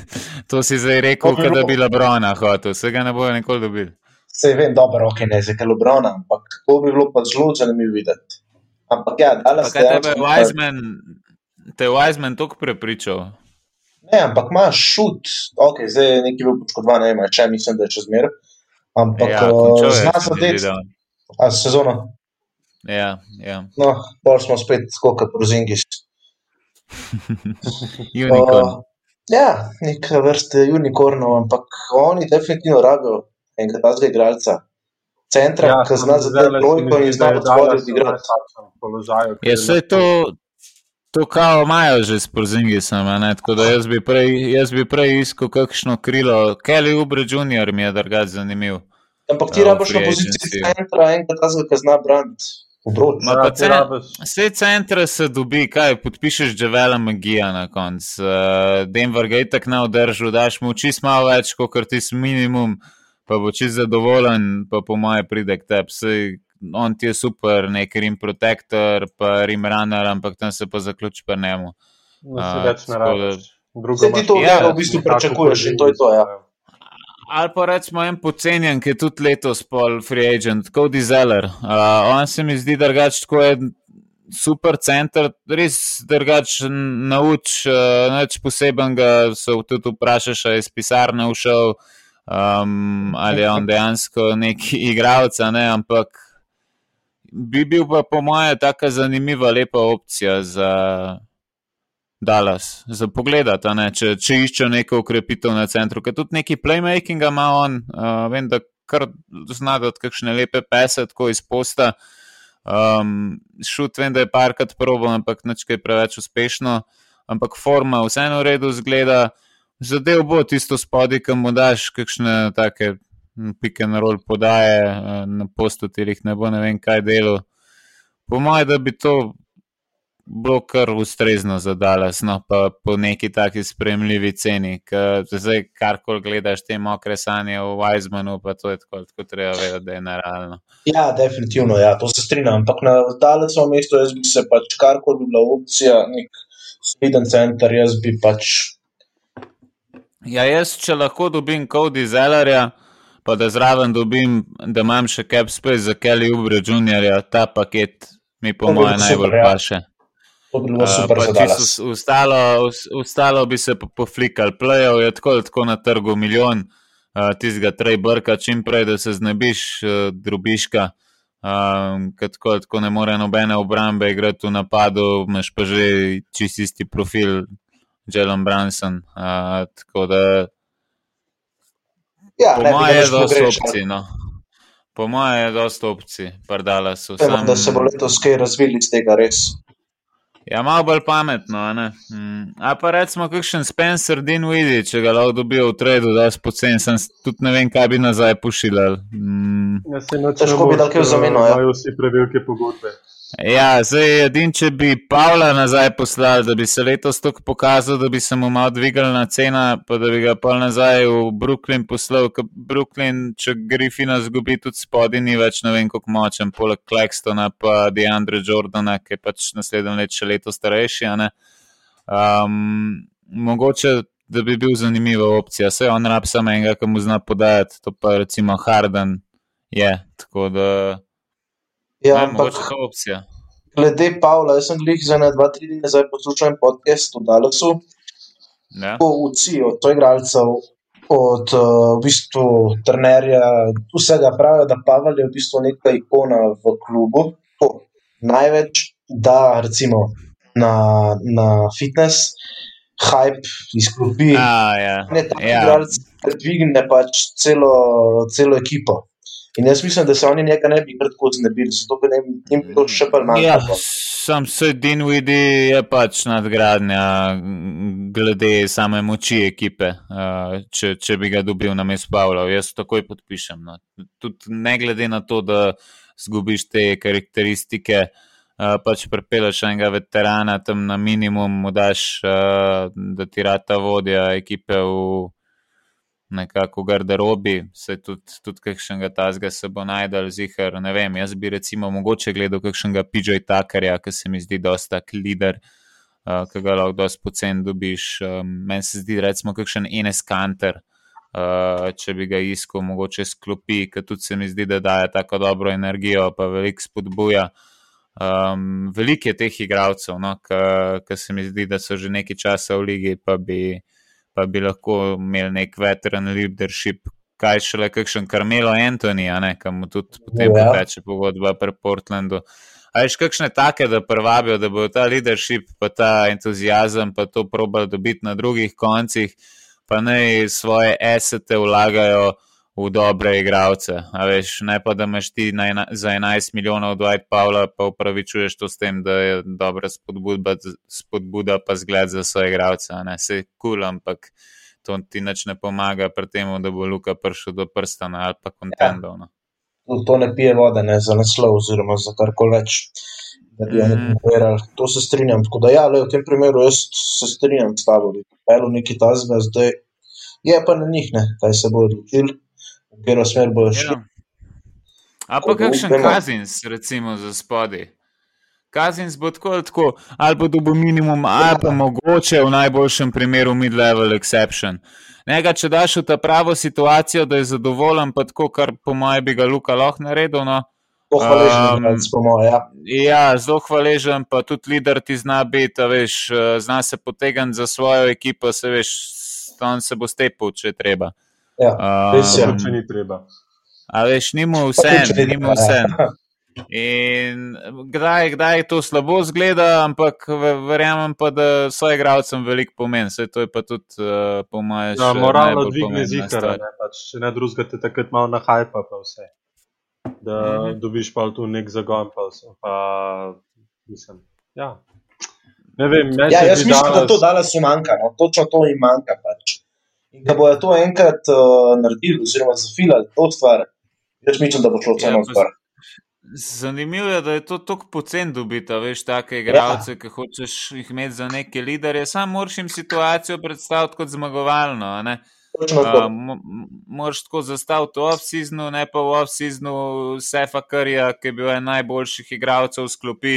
[LAUGHS] to si zdaj rekel, da bi Lebrona hotel, vse ga ne bojo nikoli dobili. Se vem, dobro, ok, ne za Lebrona, ampak to bi bilo pa zelo zanimivo videti. Ampak ja, da se. Kaj tebe Wiseman? Te Wiseman tako prepričal? Ne, ampak imaš šut, ok, zdaj je neki bil poškodovan, ne vem, če mislim, da je še zmer. Ampak ja, eh, znaš zadeti. A sezono? Ja, ja. No, bolj smo spet skoka po Zingis. [LAUGHS] unicorn. Uh, ja, neka vrste unicornov, ampak oni definitivno rabijo enega tazga igralca. Centra, ja, ki zna zadeti lojko in zna odvoditi igralca. Je se to, To kao imajo že s Porzingisom, tako da jaz bi prej, jaz bi prej iskal kakšno krilo. Kelly Ubre Jr. mi je drugač zanimiv. Ampak ti rabiš na poziciji centra, enkrat ta zgolj zna brand. Vse centre se dobi, kaj podpišeš, že vele magija na koncu. Uh, Denver ga je tako ne održal, daš mu čist malo več, kot ti s minimum, pa bo čist zadovoljen, pa po moje pride k tebi on ti je super, nek rim protector, pa rim runner, ampak tam se pa zaključi pa njemu. No, se več ne rabiš. Se ti to ja, v bistvu pričakuješ in to je to, ja. Ali pa rečemo en pocenjen, ki je tudi letos pol free agent, Cody Zeller. Uh, on se mi zdi drugač, tako je super center, res drugač nauč, uh, nič posebenega, so tudi vprašaš, je iz pisarne všel, um, ali je on dejansko neki [LAUGHS] igralec, ne, ampak bi bil pa, po mojem, tako zanimiva, lepa opcija za Dallas, za pogled, če, če iščejo neko ukrepitev na centru, ker tudi neki playmaking ima on, uh, vem, da kar znati od kakšne lepe pese, tako iz posta. Um, šut, vem, da je parkrat probo, ampak nečkaj preveč uspešno, ampak forma vseeno v redu zgleda. Zadev bo tisto spodaj, kam mu daš kakšne take pike na rol podaje, eh, na jih ne bo ne vem kaj delo. Po mojem, da bi to bilo kar ustrezno za Dallas, no pa po neki taki spremljivi ceni. Zdaj, kar koli gledaš, te mokre sanje v Weizmanu, pa to je tako, tako treba vedeti, da je naravno. Ja, definitivno, ja, to se strinjam. Ampak na Dallasu mestu jaz bi se pač kar koli bi bila opcija, nek spiden center, jaz bi pač. Ja, jaz, če lahko dobim Cody Zellerja, pa da zraven dobim, da imam še cap space za Kelly Ubre Jr., ta paket mi po mojem najbolj ja. paše. Ustalo bi se poflikal, plejo je tako, tako na trgu milijon, uh, tistega trej brka, čim prej, da se znebiš uh, drubiška, um, tako, tako ne more nobene obrambe igrati v napadu, imaš pa že čist isti profil, Jelen Branson. Uh, tako da Ja, po mojem je dosti opcij. No. Po mojem je dosti opcij, pardala so. Sam... Da se bo letos kaj razvili iz tega res. Ja, malo bolj pametno. Mm. A pa recimo, kakšen Spencer Dinwiddie, če ga lahko dobijo v tradu, da je pocen, sem tudi ne vem, kaj bi nazaj pošiljal. Mm. Ja, se ne težko bi dal kaj v zameno. Ja, vsi prevelike pogodbe. Ja, zdaj edin, če bi Pavla nazaj poslal, da bi se letos tako pokazal, da bi se mu malo dvigal na cena, pa da bi ga pa nazaj v Brooklyn poslal. Ker Brooklyn, če Griffina zgubi tudi spodaj, ni več ne vem kako močen, poleg Claxtona pa Deandre Jordana, ki je pač naslednje let še leto starejši. Um, mogoče, da bi bil zanimiva opcija. Vse on rab samo enega, ki mu zna podajati, to pa recimo Harden je. Da. Ja, ampak to opcija. Glede Pavla, jaz sem jih za ne dva, tri dni nazaj poslušal podcast v Dalasu. Ja. Po UCI od to igralcev, od uh, v bistvu trenerja, vsega pravijo, da Pavel je v bistvu neka ikona v klubu. To največ da recimo na, na fitness, hype izklopi. Ja. Ne, ta ja. igralec dvigne pač celo, celo ekipo. In jaz mislim, da se oni njega ne bi kratko znebili, zato bi jim to še bolj manjkalo. Ja, sam se Dinvidi je pač nadgradnja glede same moči ekipe, če, če bi ga dobil na mestu Pavla. Jaz takoj podpišem. No. Tudi ne glede na to, da zgubiš te karakteristike, pač prepeleš enega veterana tam na minimum, mu daš, da ti rata vodja ekipe v nekako v garderobi, se tudi, tudi kakšnega tazga se bo najdel zihar. Ne vem, jaz bi recimo mogoče gledal kakšnega PJ Takarja, ki se mi zdi dosta lider, uh, ki ga lahko dosti pocen dobiš. Um, meni se zdi recimo kakšen Enes Kanter, uh, če bi ga iskal, mogoče sklopi, ker tudi se mi zdi, da daje tako dobro energijo, pa veliko spodbuja. Um, veliko je teh igralcev, no, ki se mi zdi, da so že nekaj časa v ligi, pa bi pa bi lahko imeli nek veteran leadership, kaj šele kakšen Carmelo Anthony, ki mu tudi potem ja. teče pogodba pri Portlandu. A veš, kakšne take, da prvabijo, da bo ta leadership, pa ta entuzijazem, pa to probali dobiti na drugih koncih, pa naj svoje esete vlagajo v dobre igralce. Veš, ne pa, da imaš ti ena, za 11 milijonov Dwight Pavla, pa upravičuješ to s tem, da je dobra spodbuda, spodbuda pa zgled za svoje igralce. Se kul, cool, ampak to ti nič ne pomaga pri tem, da bo Luka prišel do prsta ali pa kontendov. No. Ja. To ne pije vode, ne za naslov, oziroma za karkoli več. Mm. To se strinjam. Da, ja, le, v tem primeru jaz se strinjam s tabo, da je bilo nekaj tazga, zdaj je pa na njih, ne, kaj se bo odločil v katero smer bojo šli. Ja. A pa kakšen kazins, recimo, za spodaj. Kazins bo tako, tako ali pa dobo minimum, ali pa mogoče v najboljšem primeru mid-level exception. Nega, če daš v ta pravo situacijo, da je zadovoljen, pa tako, kar po mojem bi ga Luka lahko naredil. No. Um, ja. ja, zelo hvaležen, pa tudi lider ti zna biti, veš, zna se potegniti za svojo ekipo, se veš, on se bo stepil, če treba. Ja, res je, če ni treba. A veš, nimo vse, nimo vse. In kdaj, kdaj to slabo zgleda, ampak verjamem pa, da so igravcem veliko pomen. Vse to je pa tudi, uh, po mojem, ja, moralno dvigne zikara, ne, pač, če ne drugega te takrat malo na hajpa, pa vse. Da mm -hmm. dobiš pa tu nek zagon, pa, pa mislim. Ja. Ne vem, ja, jaz mislim, dalas... da to danes umanka, no, točno to jim manjka pač. In da bojo to enkrat uh, naredili, oziroma zafilali to stvar, jaz mislim, da bo šlo vseeno stvar. Zanimivo je, da je to tako pocen dobiti, veš, take igralce, ja. ki hočeš jih imeti za neke lidere. Sam moraš jim situacijo predstaviti kot zmagovalno. Uh, Moraš tako zastaviti v off-seasonu, ne pa v off-seasonu Sefa Karja, ki je bil en najboljših igralcev v sklopi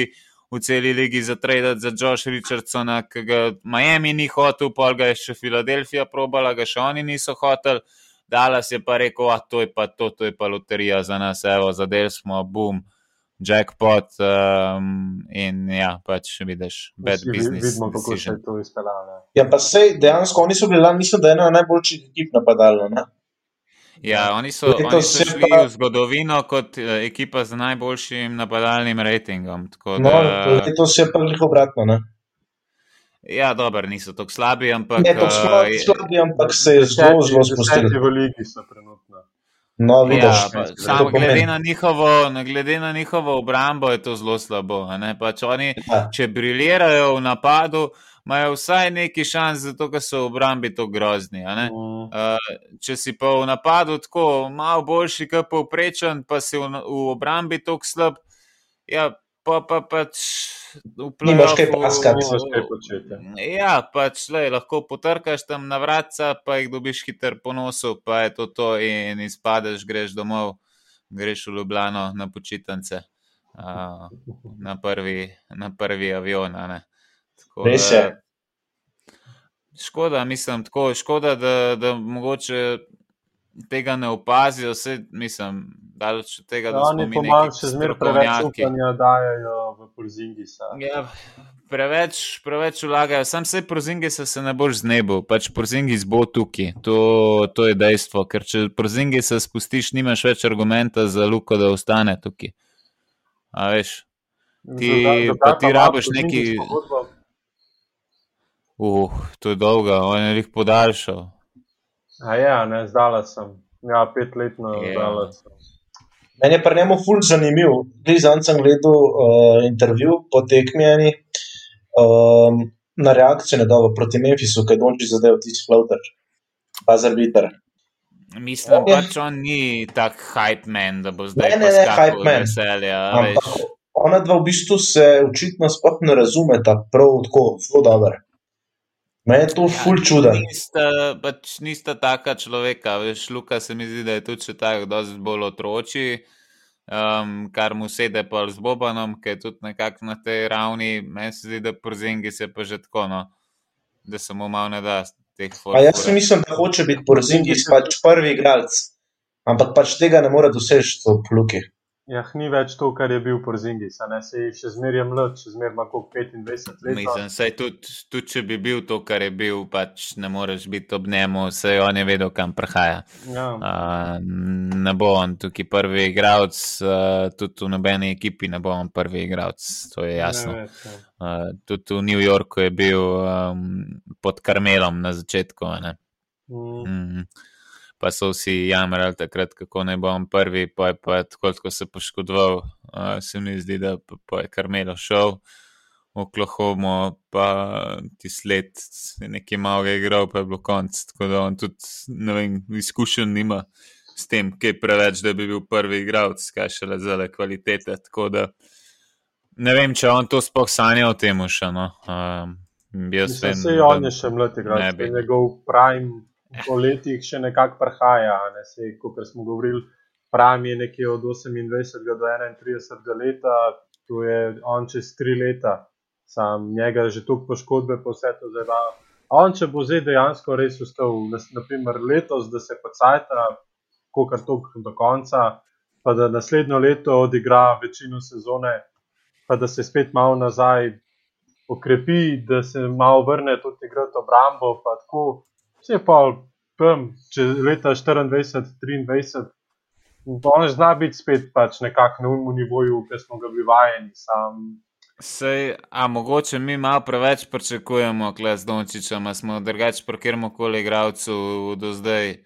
v celi ligi za trade za Josh Richardsona, ki ga Miami ni hotel, pa ga je še Filadelfija probala, ga še oni niso hoteli. Dallas je pa rekel, da to je pa to, to je pa loterija za nas, evo, zadel smo, boom, jackpot. Um, in ja, pač vidiš, bed business. Vidimo, kako se je to izpeljalo. Ja, pa sej dejansko oni so bili lani, mislim, da je ena najboljših ekip napadala. Ne? Ja, oni so, oni so šli pa... v zgodovino kot uh, ekipa z najboljšim napadalnim ratingom. Da... No, to se je pa njih obratno. Ne? Ja, dobro, niso tako slabi, ampak. Ne, tako uh, slabi, ampak se je zelo, zelo spustili. V ligi so trenutno. No, vidiš, ja, samo glede na, njihovo, glede na njihovo obrambo je to zelo slabo. Pač oni, ja. Če briljirajo v napadu, imajo vsaj neki šans, zato ker so v obrambi to grozni. Mm. Uh, če si pa v napadu tako malo boljši, kot povprečen, pa si v, v obrambi tako slab, ja, pa pa pač. Nimaš kaj paskati, nimaš kaj. Ja, pač le, lahko potrkaš tam na vratca, pa jih dobiš hiter po nosu, pa je to to in izpadeš, greš domov, greš v Ljubljano na počitnice, uh, na, na prvi avion. Res je. Škoda, mislim, tako, škoda, da, da mogoče tega ne opazijo, vse mislim, daleč od tega, da oni po manj še zmeraj preveč upanja dajo v Porzingi. Ja, preveč, preveč vlagajo, sam se Porzingi se ne boš znebil, pač Porzingi bo tukaj, to, to je dejstvo, ker če Porzingi se spustiš, nimaš več argumenta za Luko, da ostane tukaj. A veš, ti, pa ti rabiš neki. Uh, to je dolgo, on je jih podaljšal. A ja, ne, zdala sem. Ja, petletno yeah. zdala sem. Meni je pri njemu ful zanimiv. Zdaj sem gledal uh, intervju po tekmijani um, na reakcijo nedovo proti Memphisu, kaj Donči zadev tisti floater, bazar bitter. Mislim, da pač on ni tak hype man, da bo zdaj ne, ne, ne, hype man. Veselja, ona dva v bistvu se očitno sploh ne razumeta prav tako, zelo dobro. Me je to ja, ful čuden. Nista, pač nista taka človeka, veš, Luka se mi zdi, da je tudi če tako, da je bolj otroči, um, kar mu sede pa z Bobanom, ki je tudi nekako na tej ravni. Meni se zdi, da porzingi se pa že tako, no, da se mu malo ne da teh form. Jaz si mislim, da hoče biti porzingi pač prvi igralec, ampak pač tega ne more doseči v Luki. Ja, ni več to, kar je bil po Zingi, se je še zmeraj mlad, še zmeraj ima kot 25 let. Mislim, sej tudi, tudi če bi bil to, kar je bil, pač ne moreš biti ob njemu, se on je vedel, kam prihaja. Ja. Uh, ne bo on tukaj prvi igralec, uh, tudi v nobeni ekipi ne bo on prvi igralec, to je jasno. Več, ja. uh, tudi v New Yorku je bil um, pod Karmelom na začetku. Mm. Mm pa so vsi jamrali takrat, kako naj bom prvi, pa je pa tako, ko se poškodoval, uh, se mi zdi, da pa, pa je Karmelo šel v Oklahoma, pa ti sled je nekaj malega igral, pa je bilo konc. Tako da on tudi, ne vem, izkušen nima s tem, kaj preveč, da bi bil prvi igralec, kaj še le zale kvalitete. Tako da ne vem, če on to sploh sanja o tem še. No. Um, Jaz sem se on je še mlad igralec, njegov prime po letih še nekako prihaja. Ne? Kot smo govorili, Pram je nekje od 28 do 31 leta, tu je on čez 3 leta, sam njega že tu poškodbe, pa vse to zdaj. On, če bo zdaj dejansko res ustal, naprimer letos, da se pacajta, kot tok do konca, pa da naslednjo leto odigra večino sezone, pa da se spet malo nazaj okrepi, da se malo vrne tudi igrati obrambo, pa tako vse pa pem, če leta 24-23, to ne zna biti spet pač nekako na umu nivoju, ki smo ga bili vajeni. Sam. Sej, a mogoče mi malo preveč pričakujemo, kles Dončiča, smo drugače pri kjer koli igravcu do zdaj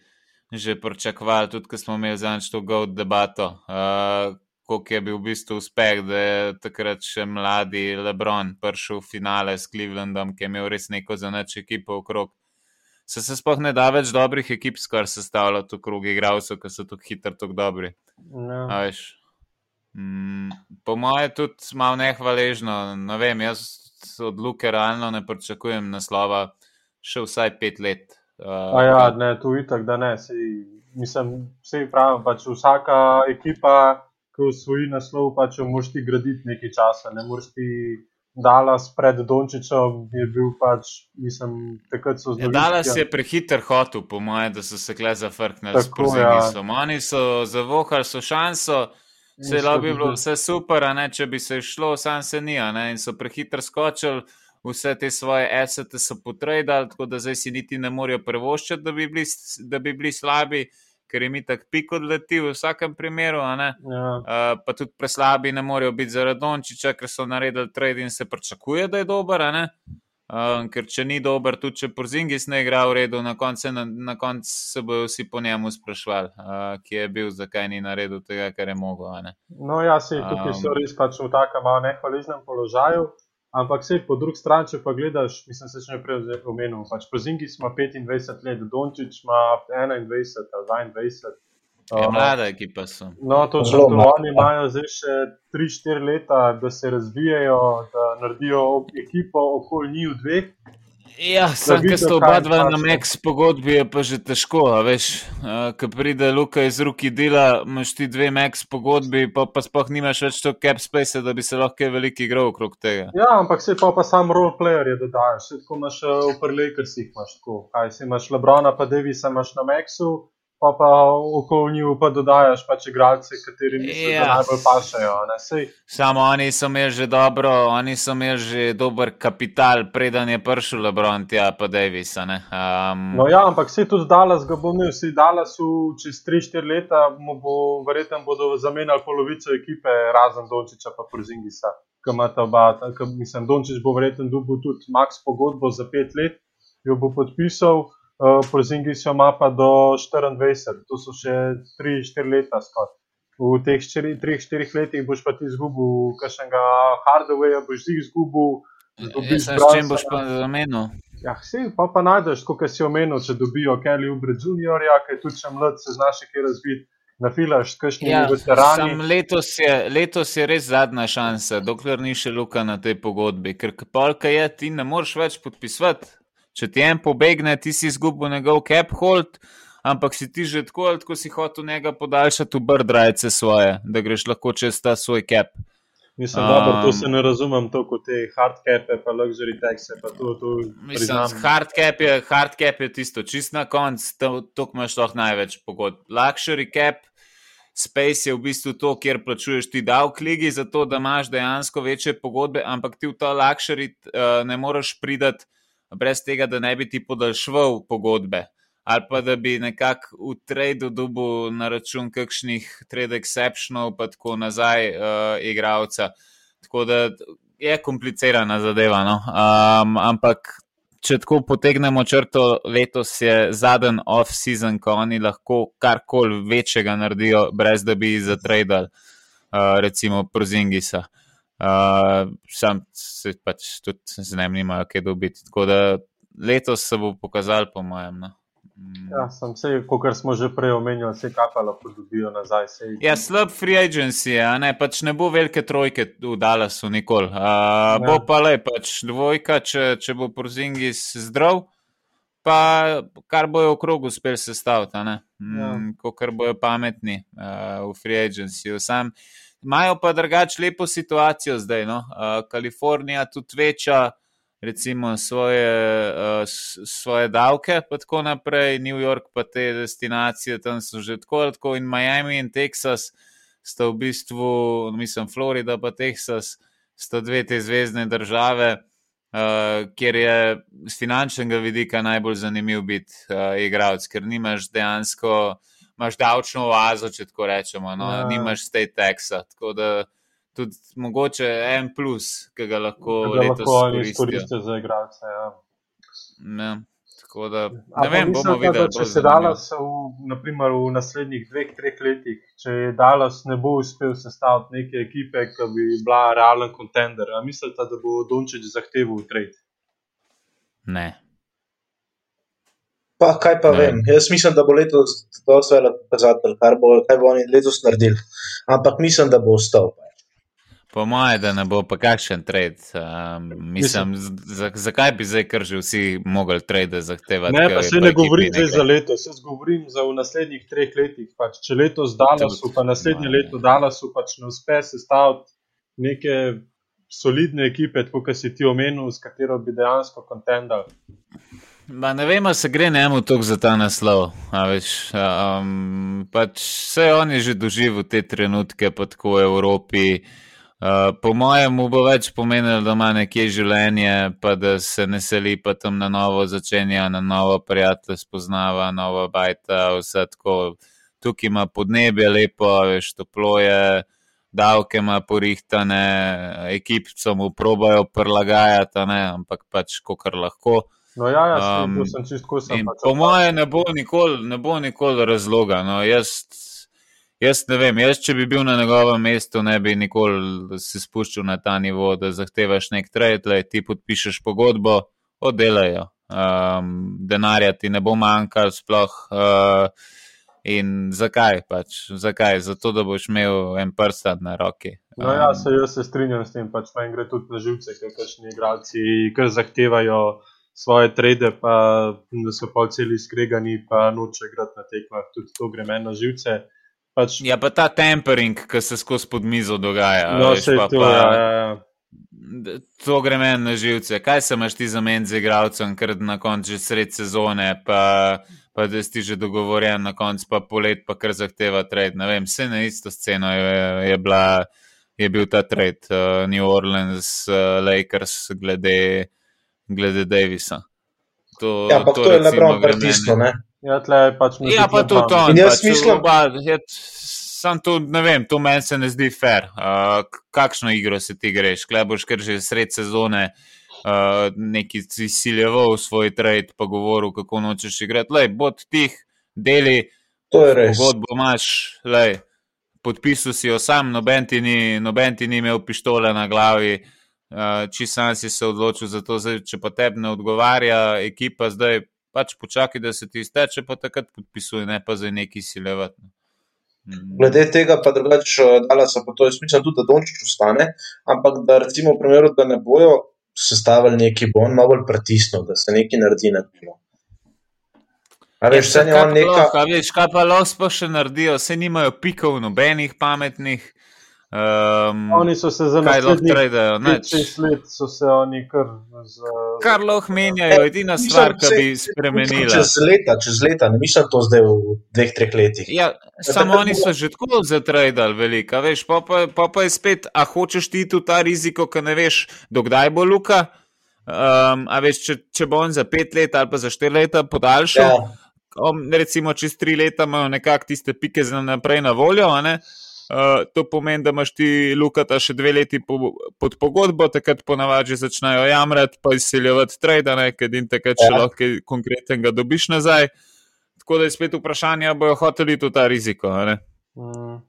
že pričakovali, tudi ko smo imeli zadnjič to god debato. Uh, Kako je bil v bistvu uspeh, da je takrat še mladi Lebron prišel v finale s Clevelandom, ki je imel res neko zanač ekipo okrog se, se sploh ne da več dobrih ekip, skoro sestavljati v krogu igralcev, ki so tako hitri, tako dobri. Ja. Mm, po mojem, tudi malo nehvaležno. Ne vem, jaz od Luke realno ne pričakujem naslova še vsaj pet let. Uh, ja, ne, tu je tako, da ne. Si, mislim, vse pravim, pač vsaka ekipa, ki osvoji naslov, pač moraš ti graditi nekaj časa. Ne moreš ti Dalas pred Dončičem je bil pač, mislim, takrat so zelo. Ja, Dalas je prehiter hotel, po mojem, da so se kle zafrknili s prozimisom. Ja. Oni so zavohali so šanso, se je bi bilo vse super, ne, če bi se šlo, sam se ni, ne, in so prehiter skočili. Vse te svoje esete so potrebali, tako da zdaj si niti ne morejo prevoščati, da bi bili, da bi bili slabi. Uh, ker je mi tako pik odleti v vsakem primeru. Ja. Uh, pa tudi preslabi ne morejo biti zaradi Dončiča, ker so naredili trade in se pričakuje, da je dober. Uh, ker če ni dober, tudi če Porzingis ne igra v redu, na koncu, na, na koncu se bodo vsi po njemu sprašvali, uh, kje je bil, zakaj ni naredil tega, kar je mogel. No, ja, se tukaj so res pač v takem nehvaližnem položaju. Ampak vse po drugi strani, če pa gledaš, mislim, se še ne prej omenil. Pač Prozingi ima 25 let, Dončić ima 21 ali 22. Ja, mlade ekipe so. No, točno to. Oni imajo zdaj še 3-4 leta, da se razvijajo, da naredijo ekipo okoli njih dveh. Ja, sem ki sta oba dva na Max pogodbi, je pa že težko. Veš, ko pride Luka iz ruki dela, imaš ti dve Max pogodbi, pa, pa sploh nimaš več to cap space, da bi se lahko veliki igral okrog tega. Ja, ampak se pa, pa sam roleplayer je dodajaš. Tako imaš v Prlejkersih, imaš tako. Kaj si imaš Lebrona, pa Davisa imaš na Maxu pa pa okoli njih pa dodajaš pač igralce, kateri misliš, ja. da najbolj pašajo. Samo oni so imeli že dobro, oni so imeli že dober kapital, preden je prišel Lebron, tja pa Davis. Um... No ja, ampak se tudi Dallas ga bo imel, se Dallas v čez 3-4 leta bo, verjetno bodo zamenjali polovico ekipe, razen Dončiča pa Porzingisa. Mislim, Dončić bo verjetno dobil tudi max pogodbo za 5 let, jo bo podpisal eh, Porzingis ima pa do 24, to so še 3-4 leta skoro. V teh 3-4 letih boš pa ti izgubil, kakšnega hardwarea boš ti izgubil. S čim boš pa zamenil? Ja, vse pa, pa najdeš, kot si omenil, če dobijo Kelly Ubre Juniorja, ki je tudi še mlad, se znaš kaj razviti. Nafilaš, kakšni ja, veterani. Letos je, letos je res zadnja šansa, dokler ni še luka na tej pogodbi, ker polka je, ti ne moreš več podpisati če ti en pobegne, ti si izgubil njegov cap hold, ampak si ti že tako tako si hotel njega podaljšati v brdrajce svoje, da greš lahko čez ta svoj cap. Mislim, da um, to se ne razumem, to kot te hard cape, pa luxury taxe. Pa to, to mislim, hard cap, je, hard cap je tisto, čist na koncu, to, to imaš lahko največ pogod. Luxury cap, space je v bistvu to, kjer plačuješ ti davek ligi, zato da imaš dejansko večje pogodbe, ampak ti v to luxury uh, ne moreš pridati brez tega, da ne bi ti podaljšval pogodbe. Ali pa da bi nekako v tradu dobil na račun kakšnih trade exceptionov, pa tako nazaj, uh, igralca. Tako da je komplicirana zadeva. No? Um, ampak, če tako potegnemo črto, letos je zadnji off-season, ko oni lahko karkoli večjega naredijo, brez da bi zatradili, uh, recimo Prozingisa. Uh, sam se pač tudi z njim nimajo kaj dobiti. Tako da letos se bo pokazal, po mojem. No. Mm. Ja, sem se, kot smo že prej omenili, vse kaj lahko dobijo nazaj. Sej. Ja, slab free agency, a ne, pač ne bo velike trojke v Dallasu nikoli. Uh, bo pa le pač dvojka, če, če bo Porzingis zdrav. Pa kar bojo v krogu uspeli sestaviti, mm, ja. kot bojo pametni uh, v free agency. Sam, uh, Imajo pa drugače lepo situacijo zdaj. No? Uh, Kalifornija tudi veča, recimo, svoje, uh, svoje davke, pa tako naprej, New York pa te destinacije, tam so že tako tako, in Miami in Teksas sta v bistvu, mislim, Florida pa Teksas, sta dve te zvezdne države. Uh, kjer je z finančnega vidika najbolj zanimiv biti uh, igralec, ker nimaš dejansko uh, imaš davčno oazo, če tako rečemo, no? ja. nimaš state taxa. Tako da tudi mogoče en plus, ki ga lahko letos izkoristijo za igralce. Ja. Ja. Da, ne vem, mislim, bomo videli. Če se Dallas v, naprimer, v naslednjih dveh, treh letih, če Dallas ne bo uspel sestaviti neke ekipe, ki bi bila realen kontender, mislite, da bo Dončić zahteval trade? Ne. Pa kaj pa ne. vem, jaz mislim, da bo letos to vse lepo pokazatelj, kar bo, kaj bo oni letos naredili. Ampak mislim, da bo ostal. Po mojem, da ne bo pa kakšen trade. Um, mislim, zakaj bi zdaj, ker že vsi mogli trade zahtevati? Ne, pa se ne govorim zdaj za letos, jaz govorim za v naslednjih treh letih. Pač, če letos dala so, pa naslednje no, leto dala so, pač ne uspe sestaviti neke solidne ekipe, kot si ti omenil, s katero bi dejansko kontendal. Ma ne vem, se gre njemu tako za ta naslov. Veš, um, pač vse on je že doživel te trenutke, pa tako Evropi. Uh, po mojem, bo več pomenilo, da ima nekje življenje, pa da se ne seli, pa tam na novo začenja, na novo prijatelj spoznava, nova bajta, vse tako. Tukaj ima podnebje lepo, veš, toplo je, davke ima porihtane, ekipcom uprobajo prilagajati, ampak pač, kar lahko. No, ja, ja, um, sem čisto sem. Pač po mojem, ne bo nikoli, ne bo nikoli razloga. No, jaz, jaz ne vem, jaz, če bi bil na njegovem mestu, ne bi nikoli se spuščal na ta nivo, da zahtevaš nek trade, ti podpišeš pogodbo, oddelajo. Um, denarja ti ne bo manjkal, sploh. Uh, in zakaj? Pač, zakaj? Zato, da boš imel en prst na roki. No, ja, se, jaz se strinjam s tem, pač meni gre tudi na živce, ker kakšni igralci, ki zahtevajo svoje trade, pa da so pa celi skregani, pa noče igrati na tekmah, tudi to gre meni na živce. Pač... Ja, pa ta tempering, ki se skozi pod mizo dogaja. No, veš, pa, to, pa... Ja, ja, ja. To gre meni na živce. Kaj se imaš ti za meni z igralcem, ker na koncu že sred sezone, pa, pa da si že dogovorjen, na koncu pa polet, pa kar zahteva trade. Ne vem, vse na isto sceno je, je, bila, je bil ta trade uh, New Orleans, uh, Lakers, glede glede Davisa. To, ja, to, to je lepo pritisnilo. Ja, tle pač ja, pa tudi to. In jaz pač, mislim, da sam to ne vem, to meni se ne zdi fair. Uh, kakšno igro se ti greš? Klej boš kar že sred sezone uh, neki izsiljeval svoj trade, pa govoril, kako nočeš igrati. Lej, bod tih deli, pogodbo imaš, lej, podpisal si jo sam, noben ti ni, noben ti ni imel pištole na glavi. Eh, če sam si se odločil za to, zdaj, če pa tebi ne odgovarja ekipa, zdaj pač počakaj, da se ti izteče, pa takrat podpisuje, ne pa za neki silevati. Mm. Glede tega, pa drugače, da se pa to izmišlja, tudi da Dončić ostane, ampak da recimo v primeru, da ne bojo sestavili neki bon, malo bolj pritisnil, da se nekaj naredi na tem. A veš, ja, kaj, neka... lahko, veš, kaj pa lahko še naredijo, vse nimajo pikov, nobenih pametnih. Um, oni so se zelo zelo so se oni kar. Z, kar lahko menjajo, edina stvar, ki bi spremenila. Čez leta, čez leta, ne mislim to zdaj v dveh, treh letih. Ja, samo oni so že tako zatradali velika, veš, pa, pa, pa, pa je spet, a hočeš ti tu ta riziko, ki ne veš, dokdaj bo Luka. Um, a veš, če, če bo on za pet let ali pa za štiri leta podaljšal, ja. recimo čez tri leta imajo nekako tiste pike za naprej na voljo, a ne. Uh, to pomeni, da imaš ti lukata še dve leti po, pod pogodbo, takrat ponavadi začnejo jamrati, pa izsiljevati trade, ker jim takrat še ja. lahko konkretnega dobiš nazaj. Tako da je spet vprašanje, bojo hoteli to ta riziko. Mm.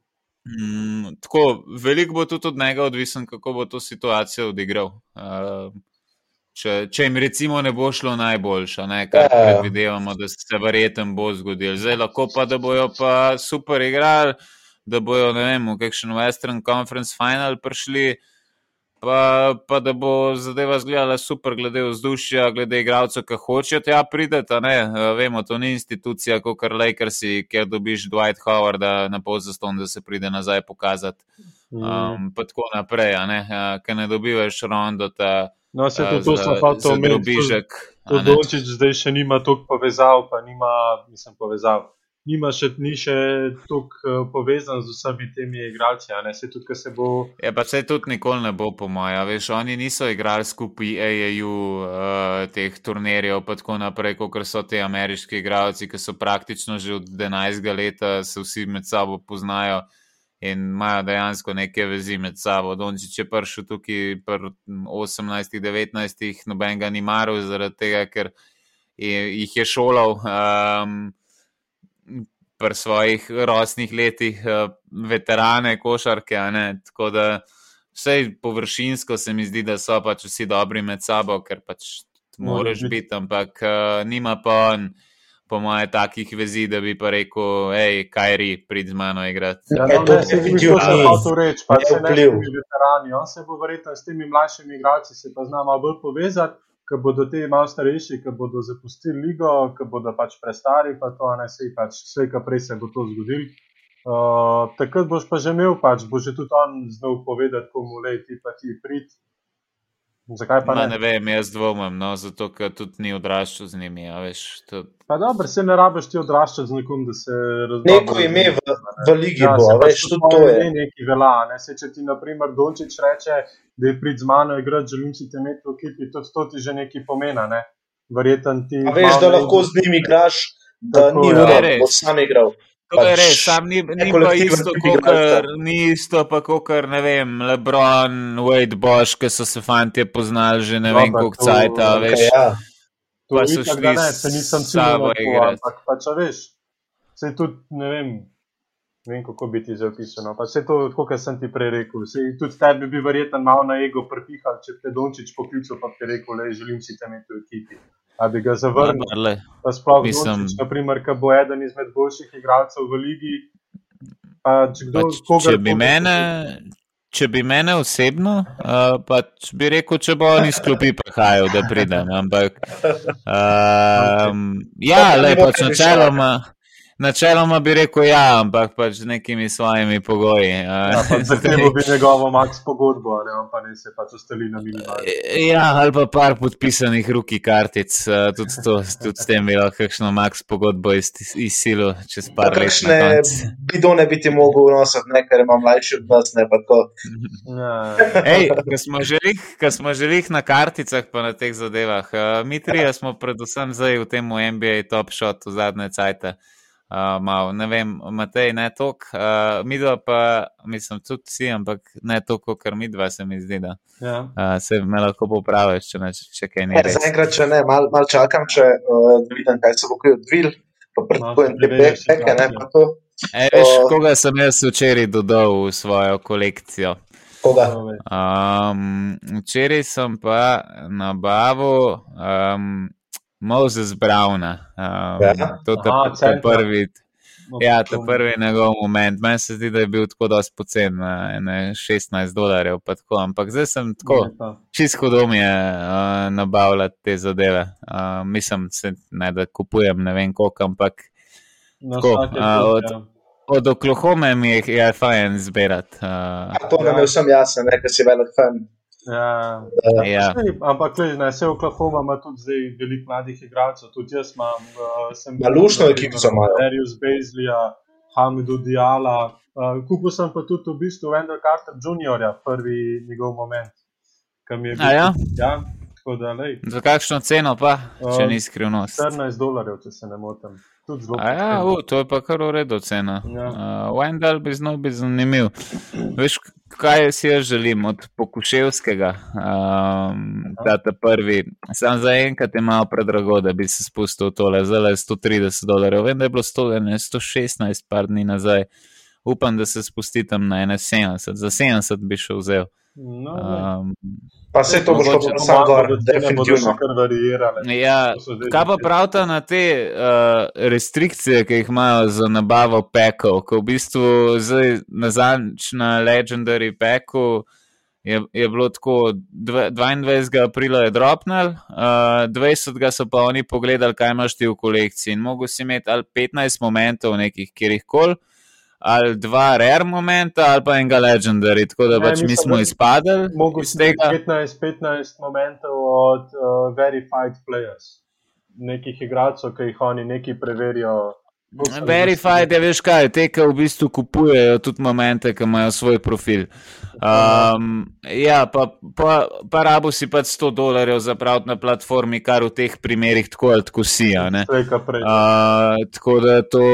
Mm, tako, veliko bo tudi od njega odvisen, kako bo to situacijo odigral. Uh, če, če jim recimo ne bo šlo najboljša, ne, kar ja. predvidevamo, da se verjetno bo zgodilo. Zdaj lahko pa, da bojo pa super igrali da bojo, ne vem, v kakšen Western Conference final prišli, pa, pa da bo zadeva izgledala super, glede vzdušja, glede igralcev, ki hočejo tja prideti. Vemo, to ni institucija, kot kar Lakersi, kjer dobiš Dwight Howarda na pol zaston, da se pride nazaj pokazati. Mm. Um, pa tako naprej, ne? ker ne dobivaš rondo. Ta, no, se to, to smo pa to omenili. To Dončić zdaj še nima toliko povezav, pa nima, mislim, povezav nima še, ni še tako uh, povezan z vsemi temi igralci. Se tudi, se bo... Je ja, pa se tudi nikoli ne bo, po mojem. Veš, oni niso igrali skupaj AAU uh, teh turnirjev, pa tako naprej, kot so ti ameriški igralci, ki so praktično že od 11 let, se vsi med sabo poznajo. In imajo dejansko neke vezi med sabo. Donči, če prišel tukaj pri 18-19, noben ga ni maral, zaradi tega, ker je, jih je šolal. Um, pri svojih rosnih letih, uh, veterane, košarke. Tako da vse površinsko se mi zdi, da so pač vsi dobri med sabo, ker pač moraš biti, ampak uh, nima pa on po moje, takih vezi, da bi pa rekel, hej, kaj ri, prid z mano igrati. Ja, no, ne, se mi zdi, da se to reči, pa se ne bi veterani. On se bo verjetno s temi mlajšimi igralci se pa zna malo bolj povezati, ko bodo ti malo starejši, ko bodo zapustili ligo, ko bodo pač prestari, pa to ne se pač vse, kar prej se bo to zgodilo. Uh, takrat boš pa že imel, pač bo že tudi on znal povedati, komu le ti pa ti prid. Zakaj pa ne? Ne vem, jaz dvomim, no, zato ker tudi ni odraščal z njimi. Veš, to... Pa dobro, se ne rabiš ti odraščati z nekom, da se razumeš. Neko ime v, v ligi ja, bo, pač veš, tudi to je. Neki vela, ne se, če ti, na primer, Dončić reče, da je prid z mano igrati, želim si te imeti v ekipi, tudi to ti že nekaj pomena, ne? Verjeten ti. A veš, da lahko z njimi igraš, da Tako, ni ja. ure, bo sam igral. To je pač res, sam ni, ni pa isto, kot ni isto, pa kot ne vem, Lebron, Wade Bosch, ki so se fanti poznali že ne vem, koliko cajt. Okay, ja. Pa so šli ne, se nisem sabo igrati. Ampak pa če veš, se tudi ne vem, ne vem, kako bi ti zapisano. Pa se to, kot sem ti prej rekel, se tudi tebi bi verjetno malo na ego prepihal, če te Dončić poklical, pa ti rekel, le želim si te imeti v ekipi da bi ga zavrnil. Sploh mislim, Dončić, naprimer, ki bo eden izmed boljših igralcev v ligi. Pač kdo, pač, če, bi mene, če bi mene osebno, uh, pač bi rekel, če bo on iz klopi prihajal, da pridem. Ampak, [LAUGHS] uh, ja, lepo, pač načeloma. Načeloma bi rekel, ja, ampak pač z nekimi svojimi pogoji. Ja, [LAUGHS] Zahtevo bi njegovo max pogodbo, ne pa ne se pač ostali na minimalni. Ja, ali pa par podpisanih ruki kartic, tudi, to, tudi s tem bi lahko kakšno max pogodbo iz, iz silo čez par let. Kakšne bidone bi ti mogel nositi, ne, ker imam mlajši od nas, ne pa to. Ja. Ej, ko smo želi na karticah pa na teh zadevah, mi trije smo predvsem zdaj v tem NBA top shot v zadnje cajte uh, malo, ne vem, Matej, ne toliko, uh, mi dva pa, mislim, tudi vsi, ampak ne toliko, kar mi dva se mi zdi, da ja. uh, se me lahko popraviš, če, če kaj ne. Zaenkrat, če ne, malo mal čakam, če uh, vidim, kaj se bo kaj odvil, pa predpojem te peke, ne pa to. E, veš, uh, koga sem jaz včeraj dodal v svojo kolekcijo? Um, včeraj sem pa nabavil um, Moses Brown. Um, ja. To je prvi. Ja, to je prvi njegov moment. Meni se zdi, da je bil tako dosti pocen, 16 dolarjev. Tako. Ampak zdaj sem tako čisto dom je uh, nabavljati te zadeve. Uh, mislim, se, ne, da kupujem ne vem koliko, ampak no, tako, uh, od, ja. od Oklahoma mi je, je fajn zbirati. Uh, to nam je vsem jasno, ker si velik fan. Ja, ja. Ampak, le, ne, vse Oklahoma ima tudi zdaj veliko mladih igralcev, tudi jaz imam. Uh, Malušno ekipo za malo. Darius Bezlija, Hamidu Diala. Uh, kupil sem pa tudi v bistvu Wendell Carter Jr., prvi njegov moment. Ja? Ja, da, za kakšno ceno pa, če ni skrivnost? 14 dolarjev, če se ne motim. Ja, u, to je pa kar v redu cena. Ja. Uh, Wendell bi znal biti zanimiv. Veš, kaj si jaz želim od Pokuševskega, um, da te prvi. Sam za enkrat je malo predrago, da bi se spustil tole, zdaj je 130 dolarjev. Vem, da je bilo 100, ne, 116 par dni nazaj. Upam, da se spusti tam na 71, za 70 bi šel vzel. No, um, pa se to bo šlo samo gor, definitivno. Ja, kaj pa pravite na te uh, restrikcije, ki jih imajo za nabavo pekov, ko v bistvu zdaj nazadnjič na Legendary peku je, je bilo tako 22. aprila je dropnil, uh, 20. so pa oni pogledali, kaj imaš ti v kolekciji in mogo si imeti ali 15 momentov nekih, kjer jih kol ali dva rare momenta, ali pa enega legendary, tako da ne, pač mi smo izpadli. Mogoče iz tega 15-15 momentov od uh, verified players, nekih igralcev, ki jih oni neki preverijo. Verified je, veš kaj, te, ki v bistvu kupujejo tudi momente, ki imajo svoj profil. Um, ja, pa, pa, pa rabo si pa 100 dolarjev zapraviti na platformi, kar v teh primerih tako ali tako si. Uh, tako da to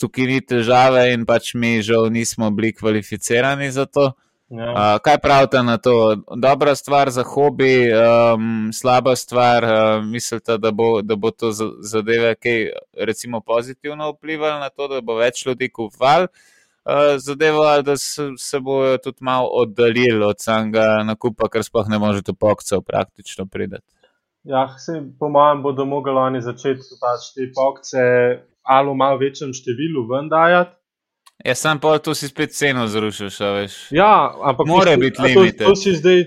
tukaj ni težave in pač mi žal nismo bili kvalificirani za to. Ja. Uh, kaj pravite na to? Dobra stvar za hobi, um, slaba stvar, uh, mislite, da bo, da bo to zadeve, ki recimo pozitivno vplivali na to, da bo več ljudi kupovali uh, zadevo, ali da se, se bojo tudi malo oddaljili od samega nakupa, ker sploh ne možete pokcev praktično prideti. Ja, se, po mojem, bodo mogli oni začeti pač te pokce ali v malo večjem številu vendajati. Ja, sam pa to si spet ceno zrušil, veš. Ja, ampak mora biti limit. To, to,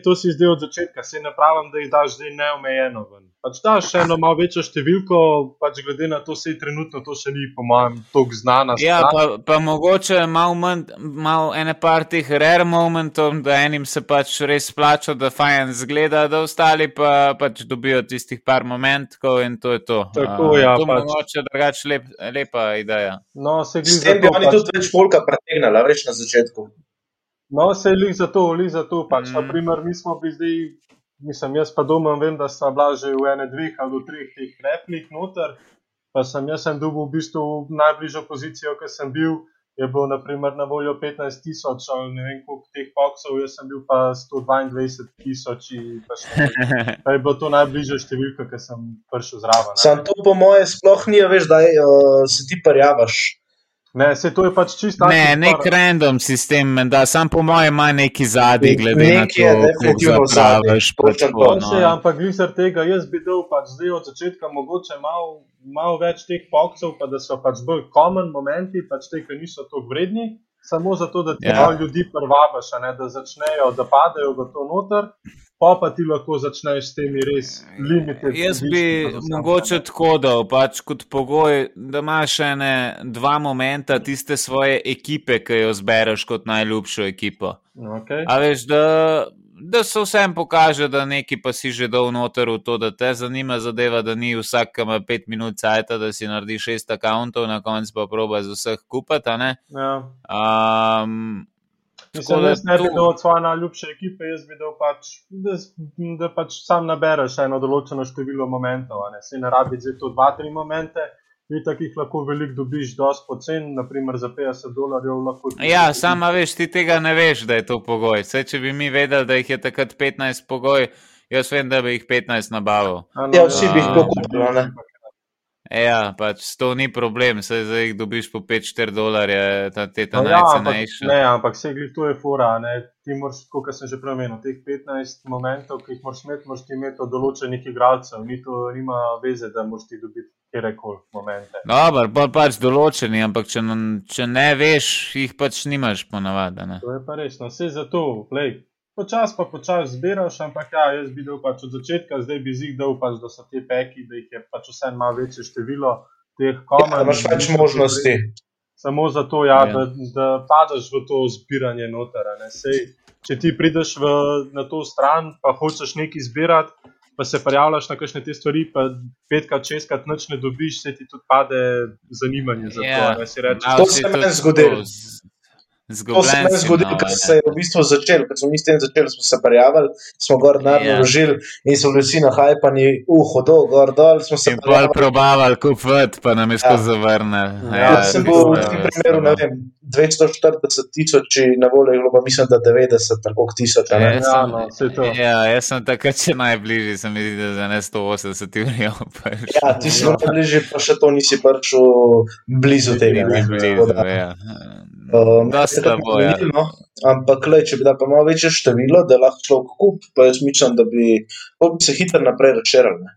to si zdaj od začetka, se ne pravim, da jih daš zdaj neomejeno. Ven. Pač daš še eno malo večjo številko, pač glede na to, se je trenutno to še ni, po mojem, tako znana. Ja, pa, pa mogoče malo manj, malo ene par teh rare momentov, da enim se pač res splača, da fajn zgleda, da ostali pa pač dobijo tistih par momentov in to je to. Tako, ja, to pač. mogoče drugače lep, lepa ideja. No, se S tem bi oni tudi več polka pretegnala, reč na začetku. No, se je lik za to, lik za to. Pač, Mm. naprimer, mi smo bili zdaj, mislim, jaz pa doma vem, da sta bila že v ene dveh ali treh teh replik noter. Pa sem jaz sem dobil v bistvu najbližjo pozicijo, ki sem bil. Je bil naprimer, na voljo 15 tisoč ali ne vem koliko teh boksov, jaz sem bil pa 122 tisoč. in [LAUGHS] Pa, je bilo to najbližja številka, ki sem prišel zraven. ne. Sam to po moje sploh ni, veš, da uh, se ti parjavaš. Ne, se to je pač čisto Ne, nek random sistem, da sam po mojem ima neki zadnji, glede na Nekaj je to, definitivno kako zapraviš. tako, to. no. Še, ampak glede tega, jaz bi dal pač zdaj od začetka mogoče malo mal več teh pokcev, pa da so pač bolj common momenti, pač te, ki niso tako vredni, samo zato, da ti Ja. malo ljudi prvabaš, a ne, da začnejo, da padejo v to noter, pa pa ti lahko začneš s temi res limiti. Jaz bi mogoče tako dal, pač kot pogoj, da imaš ene dva momenta tiste svoje ekipe, ki jo zbereš kot najljubšo ekipo. Okay. A veš, da, da se vsem pokaže, da neki pa si že dal noter v to, da te zanima zadeva, da ni vsak, ki ima pet minut cajta, da si naredi šest akauntov, na koncu pa proba z vseh kupati. a ne. Ja. Um, Mislim, da jaz ne bi to- dal od svoje najljubše ekipe, jaz bi dal pač, da, da pač sam nabereš eno določeno število momentov. a Ne. Se ne rabi zdaj to dva, tri momente, vi takih lahko veliko dobiš, dosti pocen, naprimer za 50 dolarjev lahko. Ja, sama veš, ti tega ne veš, da je to pogoj. Vse, če bi mi vedeli, da jih je takrat 15 pogoj, jaz vem, da bi jih 15 nabavil. A Ja, vsi bi jih Ja. to kupili, a ne? Ja, pač to ni problem, saj zdaj jih dobiš po 5-4 dolarje, ta te ta No, ja, ampak, najcenejše. ne, ampak se glede to je fora. a Ne. Ti moraš, kot sem že prej omenil, teh 15 momentov, ki jih moraš imeti, moraš ti imeti od določenih igralcev. Ni to nima veze, da moraš ti dobiti kjerkoli momente. Dobro, bolj pač določeni, ampak če, če ne veš, jih pač nimaš ponavadi. ne. To je pa res, no, vse za to, lej. Počas pa počas zbiraš, ampak ja, jaz bi dal pač od začetka, zdaj bi zig dal pač, da so te peki, da jih je pač vse malo večje število teh Ja, komaj. da imaš več možnosti. Samo zato, ja, Ja. da, da padeš v to zbiranje noter. a ne. Sej, če ti prideš v, na to stran, pa hočeš nekaj zbirati, pa se prijavljaš na kakšne te stvari, pa petkrat, šestkrat noč ne dobiš, se ti tudi pade zanimanje za Ja, to. a ne, rečeš, To si se tudi meni zgodilo. Tako z- To se zgodilo, malo, ker a se ne. je v bistvu začel, ker smo mi s tem začeli, smo se prijavili, smo gor denar Ja. vložili in so bili vsi na hajpani, uh, hodo, gor dol, smo se pol probavali kupiti, pa nam je Ja. skozi zavrnil. Ja, Jaz sem bil v tem primeru, ne vem, 240 tisoč, na voljo je bilo pa mislim, da 90, tako tisoč. ne. Jaz Ja, sem- no. Ja, jaz sem takrat še najbližji, se mi zdi, da za ne 180 urijo. Ja, ti si najbližje, pa še to nisi prišel blizu tega. ne. Tako blizu. da, Ja. Um, bo, ja. ni, no. Ampak, le, če bi da pa malo večje število, da lahko človek kup, pa jaz mislim, da bi, bi se hitro naprej razširili.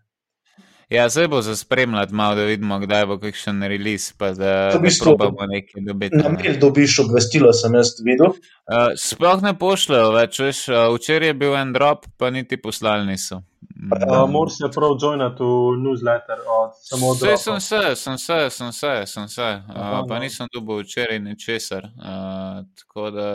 Ja, zdaj bo za spremljati malo, da vidimo, kdaj bo kakšen release, pa da, v da bistvu probamo nekaj dobiti. Na mail dobiš obvestilo, sem jaz videl. Uh, sploh ne pošljajo več, veš, uh, včeraj je bil en drop, pa niti poslali niso. Uh, Moraš se prav joinati v newsletter od samo od Saj sem se, sem se, sem se, sem se, Aha, uh, pa no. nisem dobil včeraj ničesar. Uh, tako da,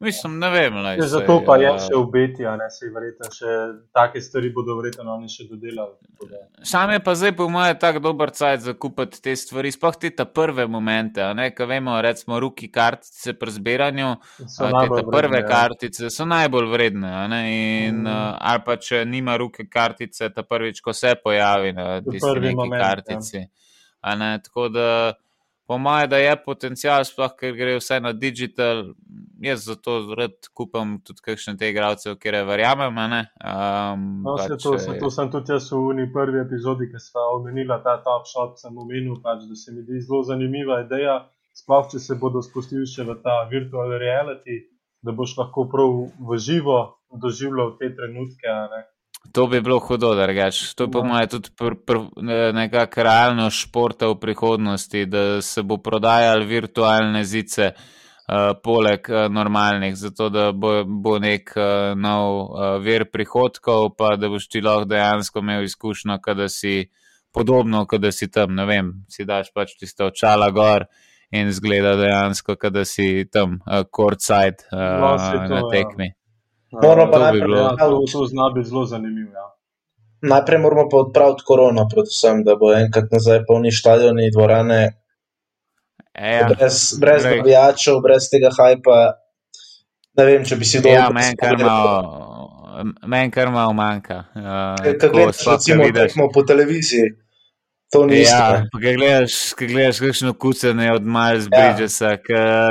mislim, ne vem. Lej, Ja, saj, zato pa je uh, še obeti, a ne se verjetno še take stvari bodo verjetno oni še dodelali. Sam je pa zdaj, po mojem, tako dober cajt za kupiti te stvari, sploh te ta prve momente, ko vemo, recimo, ruki kartice pri zbiranju, So a, te ta prve vredne, ja. kartice so najbolj vredne, in, mm. ali pa če nima ruke kartice, ta prvič, ko se pojavi na tisti neki moment, ja. kartici. Ne, tako da, po mojem, da je potencial, sploh ker gre vse na digital, jaz zato rad kupam tudi kakšne te igralce, kere verjamem. Um, No, pač, to, se, to sem tudi jaz v uni prvi epizodi, ki smo omenila ta top shot, sem omenil, pač, da se mi zdi zelo zanimiva ideja, sploh če se bodo spustili še v ta virtual reality, da boš lahko prav v živo doživljal te trenutke. ne. To bi bilo hudo, da rečeš. To je po mojem tudi pr, pr, nekakšna realna športa v prihodnosti, da se bo prodajal virtualne zice uh, poleg uh, normalnih, zato da bo, bo nek uh, nov uh, vir prihodkov, pa da boš ti lahko dejansko imel izkušnjo, da si podobno, da si tam, ne vem, si daš pač tiste očala gor. In zgleda dejansko, da si tam, uh, courtside, uh, no, to, na ja. tekmi. Ja. Moramo pa najprej, ja, to, zna biti zelo zanimivo. Ja. Najprej moramo pa odpraviti korono, predvsem, da bo enkrat nazaj polni stadioni in dvorane. Ja, brez brez navijačev, brez tega hajpa. Ne vem, če bi si dobro razumel. Ja, meni kar malo, men kar malo manjka. Uh, Kaj gledaš, recimo, tekmo po televiziji? To ni isto. Ja, kaj gledaš, kaj gledaš, kakšno kucanje od Miles ja. Bridgesa,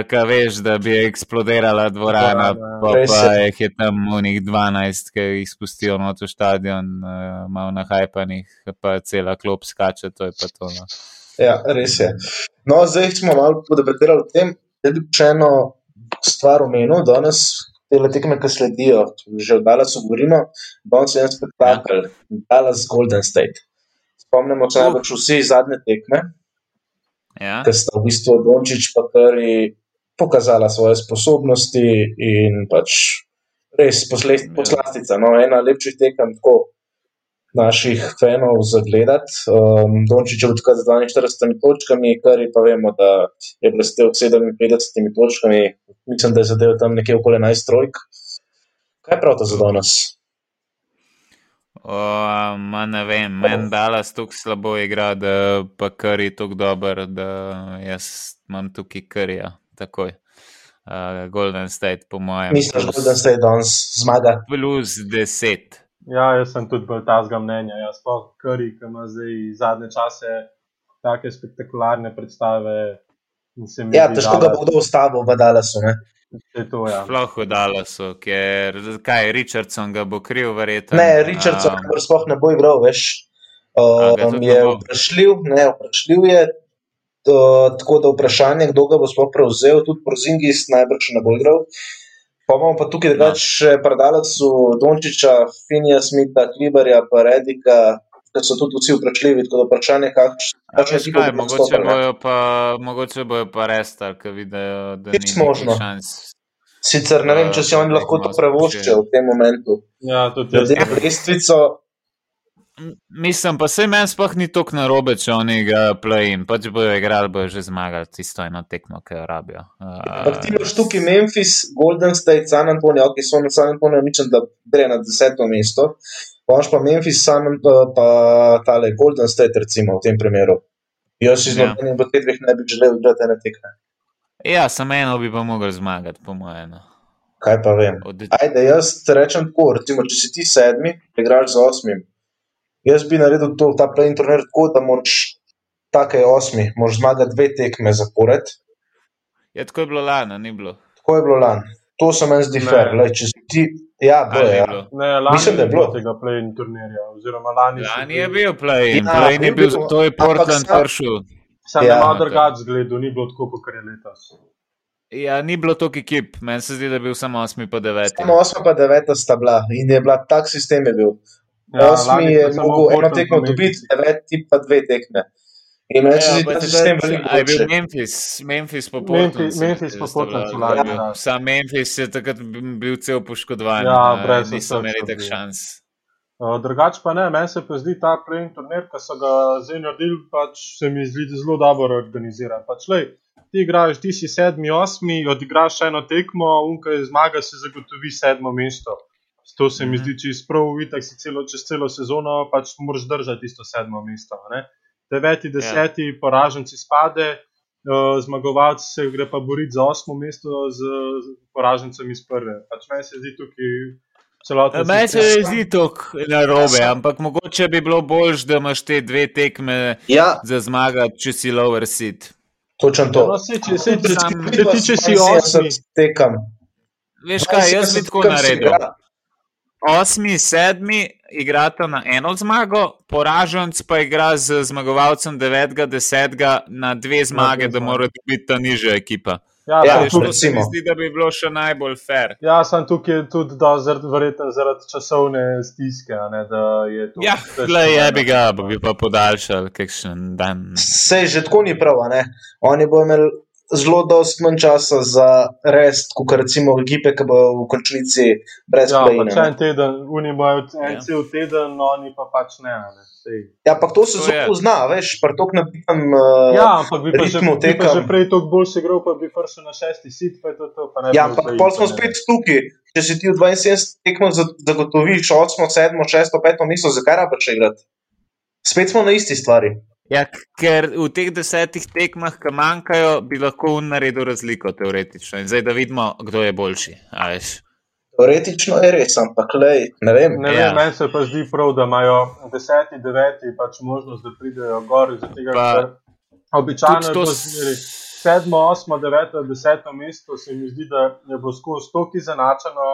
kaj veš, da bi eksplodirala dvorana, ja, pa, pa jih je tam unih 12, ki jih spustijo na to stadion, uh, malo nahajpanih, pa cela klop skače, to je pa to. No. Ja, res je. No, zdaj smo malo podebatirali o tem, da bi še eno stvar omenil danes. Te tekme, ki sledijo, že od Dallas govorimo, danes je en spektakel, ja. Dallas Golden State spomnimo se najbolj vsi zadnje tekme, ja. ki sta v bistvu Dončić pa kari pokazala svoje sposobnosti in pač res poslastica. No, ena lepših tekem tako naših fanov zagledati. Um, Dončić je odkaz z 42 točkami, kar pa vemo, da je blestev 57 točkami, mislim, da je zadev tam nekje okoli 11 trojk. Kaj prav to za danes? Ma ne vem, meni Dallas tako slabo igra, da pa kar je tako dober, da jaz imam tukaj krja, takoj. Uh, Golden State, po mojem. Mislim, da Golden State danes zmaga. Plus 10. Ja, jaz sem tudi bolj tazga mnenja. Jaz pa kri, ki ima zdaj zadnje čase take spektakularne predstave. Ja, težko ga bo kdo ustavil v Dallasu. Ne? Ja. Sploh v Dallasu, ker kaj, Richardson ga bo kriv, verjetno. Ne, Richardson um, sploh ne bo igral, veš. Um, je vprašljiv, ne, vprašljiv je. To, tako da vprašanje, kdo ga bo sploh prevzel, tudi Prozingis najbrž ne bo igral. Pa imamo pa tukaj no. več predalcev, Dončiča, Finija, Smitha, Klibarja, pa Redika, ki so tudi vsi vprašljivi, tako da vprašanje, kakšne so ti mogoče bojo pa, mogoče bojo pa res tako, da vidijo, da je to možno. Sicer ne vem, če si oni lahko to prevoščijo v tem momentu. Ja, tudi jaz. Zdaj, lestvico. Mislim, pa se meni sploh ni tako narobe, če oni ga play-in. Pač bojo igrali, bojo že zmagali tisto eno tekmo, ki jo rabijo. Uh, ti imaš tukaj Memphis, Golden State, San Antonijo, ki so na San Antonijo, mislim, da gre na deseto mesto. Paš pa Memphis, San, pa tale Golden State, recimo v tem primeru. Jaz si zelo menim, da te dveh ne bi želel igrati ene tekme. Ja, samo eno bi pa mogel zmagati, po mojem. No. Kaj pa vem. Od... Ajde, jaz rečem tako, recimo, če si ti sedmi, igraš z osmim. Jaz bi naredil to, ta play turnir tako, da moraš take osmi, moraš zmagati dve tekme zapored. Ja, tako je bilo lani, ni bilo. Tako je bilo lani. To se meni zdi fair. Lej, če si ti Ja, bo, ja. Ne, lani Mislim, je bilo tega play-in turnirja. Lani, lani je bil play-in, ja, play je bil, to je Portland prišel. Sam ja, ima drugač zgled, ni bilo tako, kot je letos. Ja, ni bilo toliko ekip, meni se zdi, da je bil samo 8 pa 9. Samo 8 pa 9 sta bila in je bila tak sistem je bil. 8 ja, je mogel eno tekmo dobiti, 9 pa 2 tekme. In ja, se zdi, da se s tem veliko. Je bil Memphis, Memphis po Portlandu. Memphis po Portlandu. Ja. Sam Memphis je takrat bil cel poškodovan. Ja, brez niso imeli tak šans. Uh, drugač pa ne, meni se pa zdi ta play-in turnir, ki so ga zdaj naredili, pač se mi zdi zelo dobro organiziran. Pač, lej, ti igraš, ti si sedmi, osmi, odigraš eno tekmo, unka je zmaga, se zagotovi sedmo mesto. To se mi mhm. zdi čisto prav, vidiš, si celo, čez celo sezono pač moraš držati isto sedmo mesto. Ne? Deveti, deseti, yeah. poraženci spade, uh, zmagovalci se gre pa boriti za osmo mesto z, z poražencem iz prve. Pač meni se zdi tukaj. Meni se ne zdi tako narobe, ampak mogoče bi bilo bolj, da imaš te dve tekme ja. za zmagati, če si lower seat. Točno to. No, se, če, se, če, če, če, če, si osmi, tekam. Veš kaj, jaz bi tako naredil. Osmi, sedmi, igrata na eno zmago, poraženc pa igra z zmagovalcem 9. 10. na dve zmage, da mora biti ta nižja ekipa. Ja, ja, to se mi zdi, da bi bilo še najbolj fair. Ja, sem tukaj tudi verjetno zaradi časovne stiske. Ne, ja, le je bi ga, bi pa podaljšal kakšen dan. Sej že tako ni prav, ne? Oni bo imeli zelo dost manj časa za res, kot recimo ekipe, ki bo v končnici brez ja, play. Ja, en teden, oni imajo en ja. cel teden, no oni pa pač ne. ne. Ja, ampak to se zelo pozna, veš, pa to ne pitam. Uh, ja, ampak bi pa že, bi pa že prej to bolj se igral, pa bi prišel na šesti sit, pa je to to. Ja, ampak pol smo spet tukaj. Če si ti v 72 tekmah zagotoviš 8, 7, 6, 5 mesto, zakaj rabiš igrati? Spet smo na isti stvari. Ja, ker v teh desetih tekmah, ki manjkajo, bi lahko naredil razliko, teoretično. In zdaj, da vidimo, kdo je boljši. Teoretično je res, ampak lej, ne vem. Ne vem ja. Meni se pa zdi prav, da imajo deseti, deveti pač možnost, da pridejo gor. Običajno je to sedmo, osmo, deveto, deseto mesto, se mi zdi, da je bilo skozi to, ki je zanačeno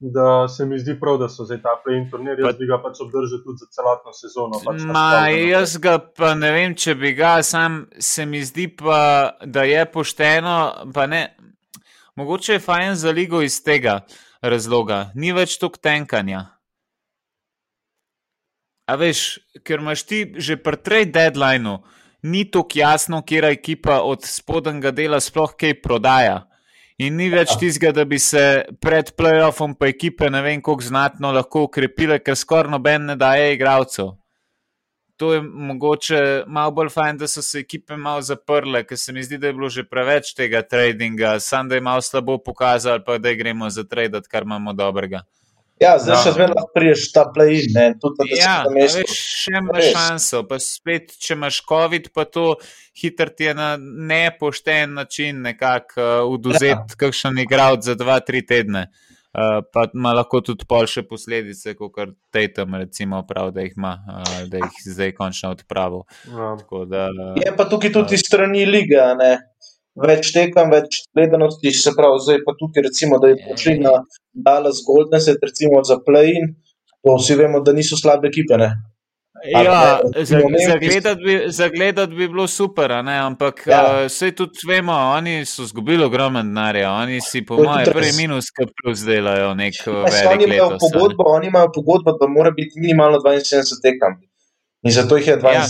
da se mi zdi prav, da so zdaj ta play-in turnir, jaz bi ga pač obdržal tudi za celotno sezono. Pač Ma, jaz ga pa ne vem, če bi ga, sam se mi zdi pa, da je pošteno, pa ne. Mogoče je fajn za ligo iz tega razloga, ni več tok tenkanja. A veš, ker imaš ti že pri trade deadlineu, ni tako jasno, kje ekipa od spodnjega dela sploh kaj prodaja. In ni več ja. tistega, da bi se pred playoffom pa ekipe ne vem, kako znatno lahko ukrepile, ker skoraj noben ne daje igralcev. To je mogoče malo bolj fajn, da so se ekipe malo zaprle, ker se mi zdi, da je bilo že preveč tega tradinga, sam da je malo slabo pokazal, pa da gremo za tradit, kar imamo dobrega. Ja, zdaj še zmeraj lahko priješ ta play-in, ne, tudi da ja, tam še imaš šanso, pa spet, če imaš COVID, pa to hitro ti je na nepošten način nekako uduzeti uh, ja. kakšen igralec za dva, tri tedne. Uh, pa ima lahko tudi pol še posledice, kot kar Tatum, recimo, prav, da jih ima, uh, da jih zdaj končno odpravil. Ja. Da, uh, je pa tukaj tudi uh, strani liga, ne? Več tekam, več gledanosti, se pravi, zdaj pa tukaj, recimo, da je prišli na Dallas Golden State, recimo za Play-in, to vsi vemo, da niso slabe ekipe. Ne? Ja, zagledati bi, zagledat bi bilo super, ampak ja. uh, vse tudi vemo, oni so izgubili ogromno denarja, oni si po mojem prvi minus, ki plus delajo nek velik. Oni imajo pogodbo, oni imajo pogodbo, da mora biti minimalno 72 tekam. In zato jih je 72. Ja,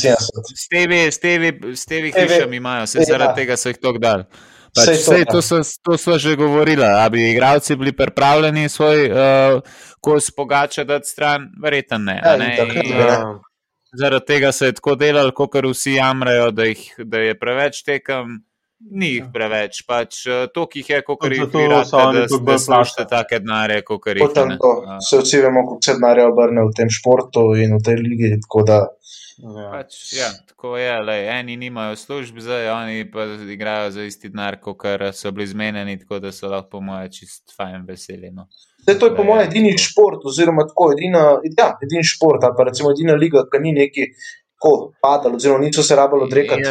s tebi hišami imajo, se zaradi ja. tega so jih tako dal. Pač, sej, to, so, to so že govorili, da bi igravci bili pripravljeni svoj uh, kos pogača dati stran, verjetno ne. Ja, ne? In, ja. Zaradi tega se je tako delalo, kot vsi jamrajo, da, jih, da je preveč tekem. Ni jih preveč, pač uh, to, ki jih je, kot jih vidite, da se bolj slašte take denarje, kot jih vidite. Se vsi vemo, koliko se denarja obrne v tem športu in v tej ligi, tako da Ja. Pač, ja, tako je, le, eni nimajo služb, zdaj oni pa igrajo za isti denar, kot so bili zmenjeni, tako da so lahko, po mojem, čist fajn veseli. No. Zdaj, to je, po mojem, edini šport, oziroma tako, edina, ja, edini šport, ali pa recimo edina liga, ki ni neki. Padalo, oziroma, niso se rabili odrekati.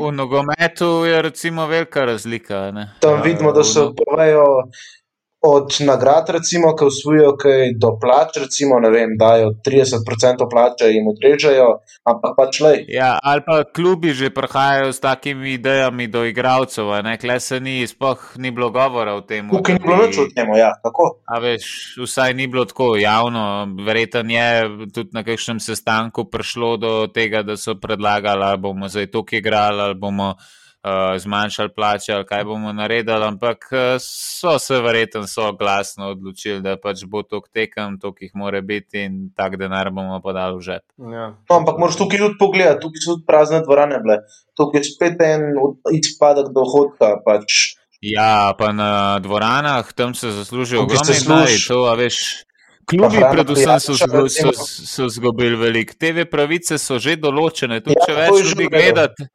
V nogometu je recimo velika razlika. Ne? Tam vidimo, da se povejo od nagrad, recimo, ki usvojijo kaj do plač, recimo, ne vem, dajo 30% plače in odrežejo, ampak pač le. Ja, ali pa klubi že prihajajo s takimi idejami do igralcev, ne, kle se ni, spoh ni bilo govora o tem. Tukaj ni bilo nič o tem, ja, tako. A veš, vsaj ni bilo tako javno, verjetno je tudi na kakšnem sestanku prišlo do tega, da so predlagali, ali bomo zdaj tukaj igrali, ali bomo zmanjšali plače ali kaj bomo naredili, ampak uh, so se verjetno so glasno odločili, da pač bo to tekem, to jih mora biti in tak denar bomo podali v žep. Ja. No, ampak moraš tukaj tudi pogledati, tukaj so tudi prazne dvorane bile, tukaj je spet en izpadek dohodka. Pač. Ja, pa na dvoranah tam se zaslužijo ogromno denarja. Klubi, predvsem, so, so, so, so zgubili veliko. TV pravice so že določene, tudi ja, če več ljudi gledate.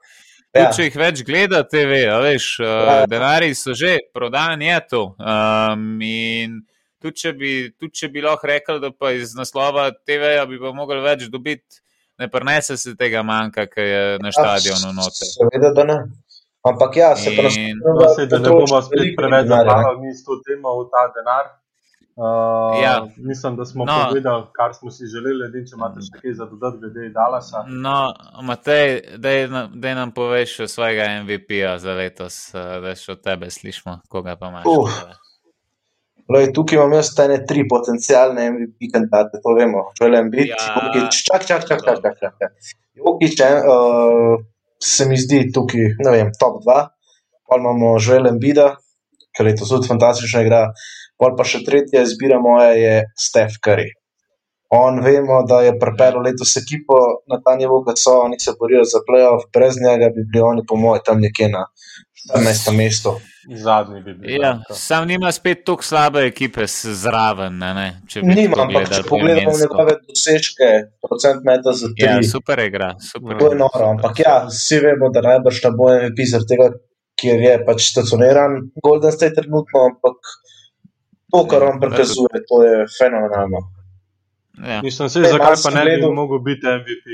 Ja. Če jih več gledate, TV, veš, uh, ja. denari so že prodani, je to. Um, in tudi če, bi, tudi če bi lahko rekel, da pa iz naslova TV-ja bi pa mogli več dobiti, ne prenese se tega manjka, ki je na ja, stadionu noter. Seveda, da ne. Ampak ja, se pravi, da ne bomo spet preveč zapravili, mi s to temo v ta denar. Uh, ja. Mislim, da smo no. povedali, kar smo si želeli, edin, če imate še kaj za dodati, glede Dalasa. No, Matej, da nam poveš svojega MVP-ja za letos, da še od tebe slišimo, koga pa imaš. Uh. Lej, tukaj imam jaz te tri potencijalne MVP kandidate, to vemo. Želim biti, ja. čak, čak, čak, čak, čak, čak. Jokič, uh, se mi zdi tukaj, ne vem, top 2. Pa imamo želim biti, ker je to tudi fantastična igra. Pol pa še tretja izbira moja je Steph Curry. On vemo, da je pripeljal letos ekipo na ta nivo, da so oni se borijo za playoff, brez njega bi bili oni, po mojem, tam nekje na 14. mestu. Zadnji bi bil. Ja, sam nima spet tako slabe ekipe zraven. Ne, ne, nima, ampak če pogledamo njegove dosežke, procent meta za tri. Ja, super igra. Super to je noro, ampak ja, vsi vemo, da najbrž ne bo MVP zaradi tega, ker je pač stacioniran Golden State trenutno, ampak to, kar on prikazuje, to je fenomenalno. Ja. Mislim, se, zakaj pa ne bi mogel biti MVP?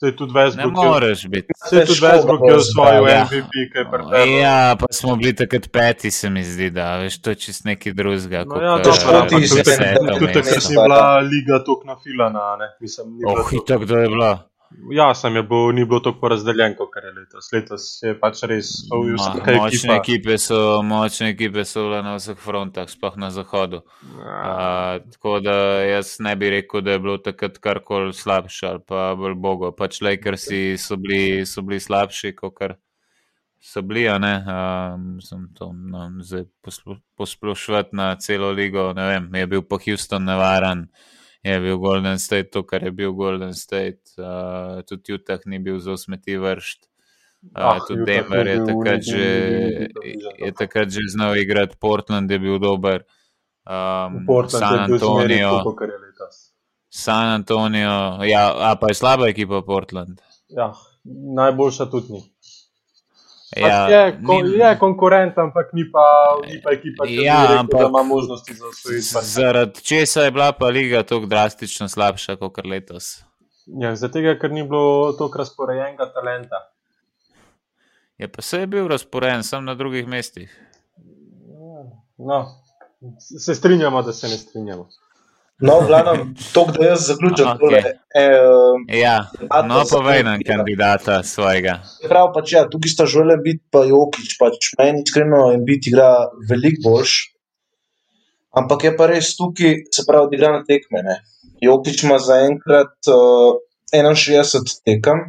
To je tudi Westbrook. Ne moreš biti. To je tudi Westbrook, ki je osvojil ja. MVP, ki je pripeljal. Ja, pa smo bili takrat peti, se mi zdi, da veš, to je čist nekaj drugega. No, ja, to je tudi takrat, si bila liga tok nafilana, ne? Mislim, ni oh, in tako, kdo je bila? Ja, sem je bil, ni bilo tako porazdeljen, kot letos. Letos je pač res uvijal. Ma, močne ekipa. ekipe so, močne ekipe so na vseh frontah, sploh na zahodu. Ja. Uh, tako da jaz ne bi rekel, da je bilo takrat karkoli slabše ali pa bolj bogo. Pač Lakersi so bili, so bili slabši, kot so bili, a ne. Um, sem to no, zdaj posplošvat na celo ligo, ne vem, je bil pa Houston nevaren je bil Golden State to, kar je bil Golden State, uh, tudi Utah ni bil za usmeti vršt. Uh, ah, tudi Denver je takrat, že, je takrat že znal igrati, Portland je bil dober. Um, San Antonijo. San Antonijo, ja, a pa je slaba ekipa Portland. Ja, najboljša tudi ni. Ja, je, kon, ni, je konkurent, ampak ni pa, ni pa ekipa, ki ja, rekel, ampak, ima možnosti za osvojitev. Zaradi česa je bila pa liga tako drastično slabša kot letos? Ja, zato, ker ni bilo toliko razporejenega talenta. Je pa se je bil razporejen, sem na drugih mestih. No, se strinjamo, da se ne strinjamo. No, glavno, to, da jaz zaključim okay. tole. Eh, ja, no, povej nam kandidata svojega. Prav, pač ja, tukaj sta žele biti pa Jokič, pač meni iskreno in biti igra veliko boljš. Ampak je pa res tukaj, se pravi, da igra na tekme. Ne. Jokič ima zaenkrat uh, 61 tekem,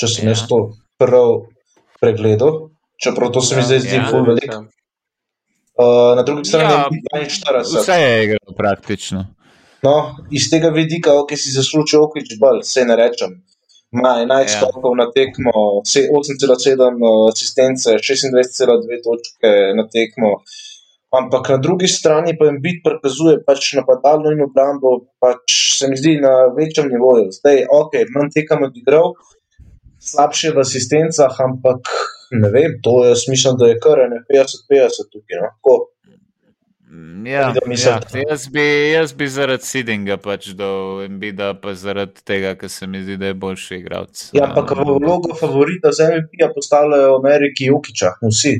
če sem ja. jaz to prav pregledal, čeprav to se mi zdaj zdi ja, zelo veliko. Uh, na drugi strani ja, je 42. Vse je igral praktično. No, iz tega vidika, ki si zaslužil okrič bolj, se ne rečem. Ima 11 ja. skokov na tekmo, 8,7 asistence, 26,2 točke na tekmo. Ampak na drugi strani pa jim biti prikazuje pač napadalno in obrambo, pač se mi zdi na večjem nivoju. Zdaj, ok, manj tekam odigral, slabše v asistencah, ampak ne vem, to je smisel, da je kar ne 50-50 tukaj. No? Mm, ja, ja, jaz, bi, jaz bi zaradi Sidinga pač dal Embida, pa zaradi tega, ker se mi zdi, da je boljši igralec. Ja, ampak v vlogo favorita za MVP-ja postavljajo Ameriki Jukiča, vsi.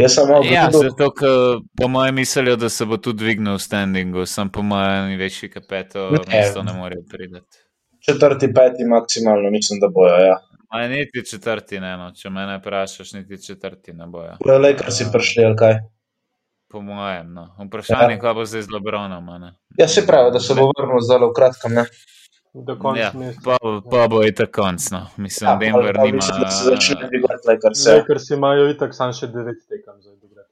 Jaz sem malo ja, zato, ker po mojem mislijo, da se bo tudi dvignil v standingu, sem po mojem največji kapeto, mesto ne morejo pridati. Četrti, peti maksimalno, mislim, da bojo, ja. Ma niti četrti ne, no. če me ne vprašaš, niti četrti ne bojo. Le, kar si prišli, ali kaj? Po mojem, no. Vprašanje, ja. kaj bo zdaj z Lebronom. Ja, se pravi, da se bo vrnil zelo v kratkem, ne? Ja, pa, pa bo i tako konc, no. Mislim, ja, Denver nima... Mislim, da se začne dvigati Lakers, ja. Lakers imajo itak sam še devet tekam za igrati.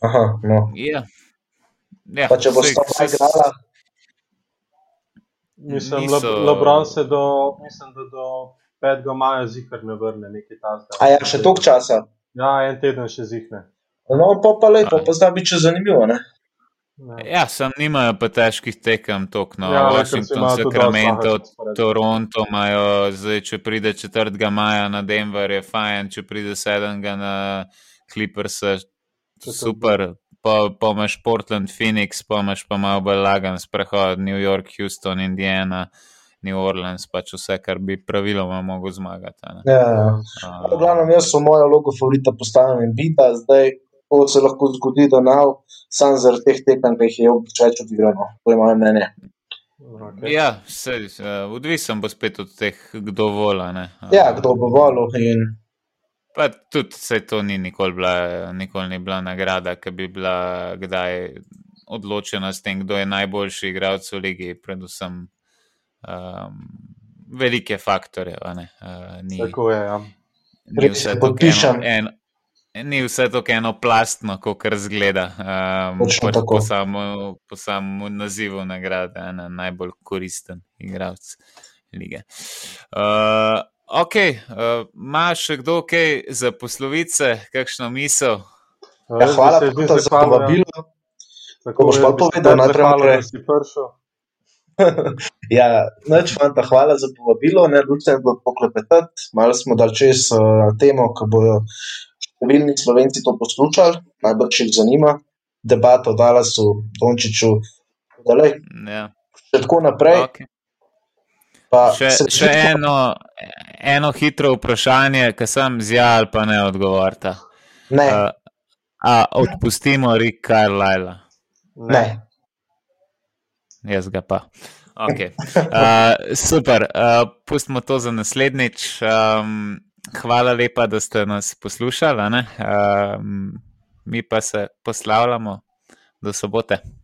Aha, no. Ja. Ja, pa če bo stopna igrala... Mislim, Niso... Lebron se do, mislim, da do 5. maja zihar ne vrne, nekaj tasga. A ja, še toliko časa? Ja, en teden še zihne. No, pa pa lepo, pa zdaj bi če zanimivo, ne? Ne. Ja, sem nimajo pa težkih tekem, tok, no, ja, Washington, Sacramento, Toronto imajo, zdaj, če pride 4. maja na Denver, je fajn, če pride 7. na Clippers, super, pa, pa imaš Portland, Phoenix, pa imaš pa malo bolj lagan sprehod, New York, Houston, Indiana. New Orleans, pač vse, kar bi praviloma mogel zmagati. Ja, ja. Uh, glavno, jaz sem mojo logo favorita postavil in videl, zdaj To se lahko zgodi, da nav, sam zaradi teh tekem, ki jih je več odigrano. To je moje mnenje. Okay. Ja, se, uh, odvisen bo spet od teh, kdo vola. Uh, ja, kdo bo volil. In... Pa tudi se to ni nikoli bila, nikoli ni bila nagrada, ki bi bila kdaj odločena s tem, kdo je najboljši igralec v ligi, predvsem um, velike faktore. Uh, ni, Tako je. Ja. Ni vse to, eno, ni vse to enoplastno, kot razgleda. Um, pač po, samo, po samem nazivu nagrade, ena najbolj koristen igralec lige. Uh, ok, imaš uh, še kdo kaj za poslovice, kakšno misel? Ja, hvala, da ste se povabili. Tako boš pa povedal, najprej, da si prišel. [LAUGHS] ja, neč fanta, hvala za povabilo, ne lučem bilo poklepetati. Malo smo dal čez uh, temo, ko bojo številni slovenci to poslušali, najbrž jih zanima. Debato o Dalasu, Dončiću, da je ja. še tako naprej. Okay. Še, še eno, eno hitro vprašanje, ki sem zjal pa ne odgovorite. Ne. Uh, a odpustimo Rik Carlisle? Ne. Jaz ga pa. Okay. [LAUGHS] Uh, super, uh, pustimo to za naslednjič. Um, hvala lepa, da ste nas poslušali. Um, mi pa se poslavljamo do sobote.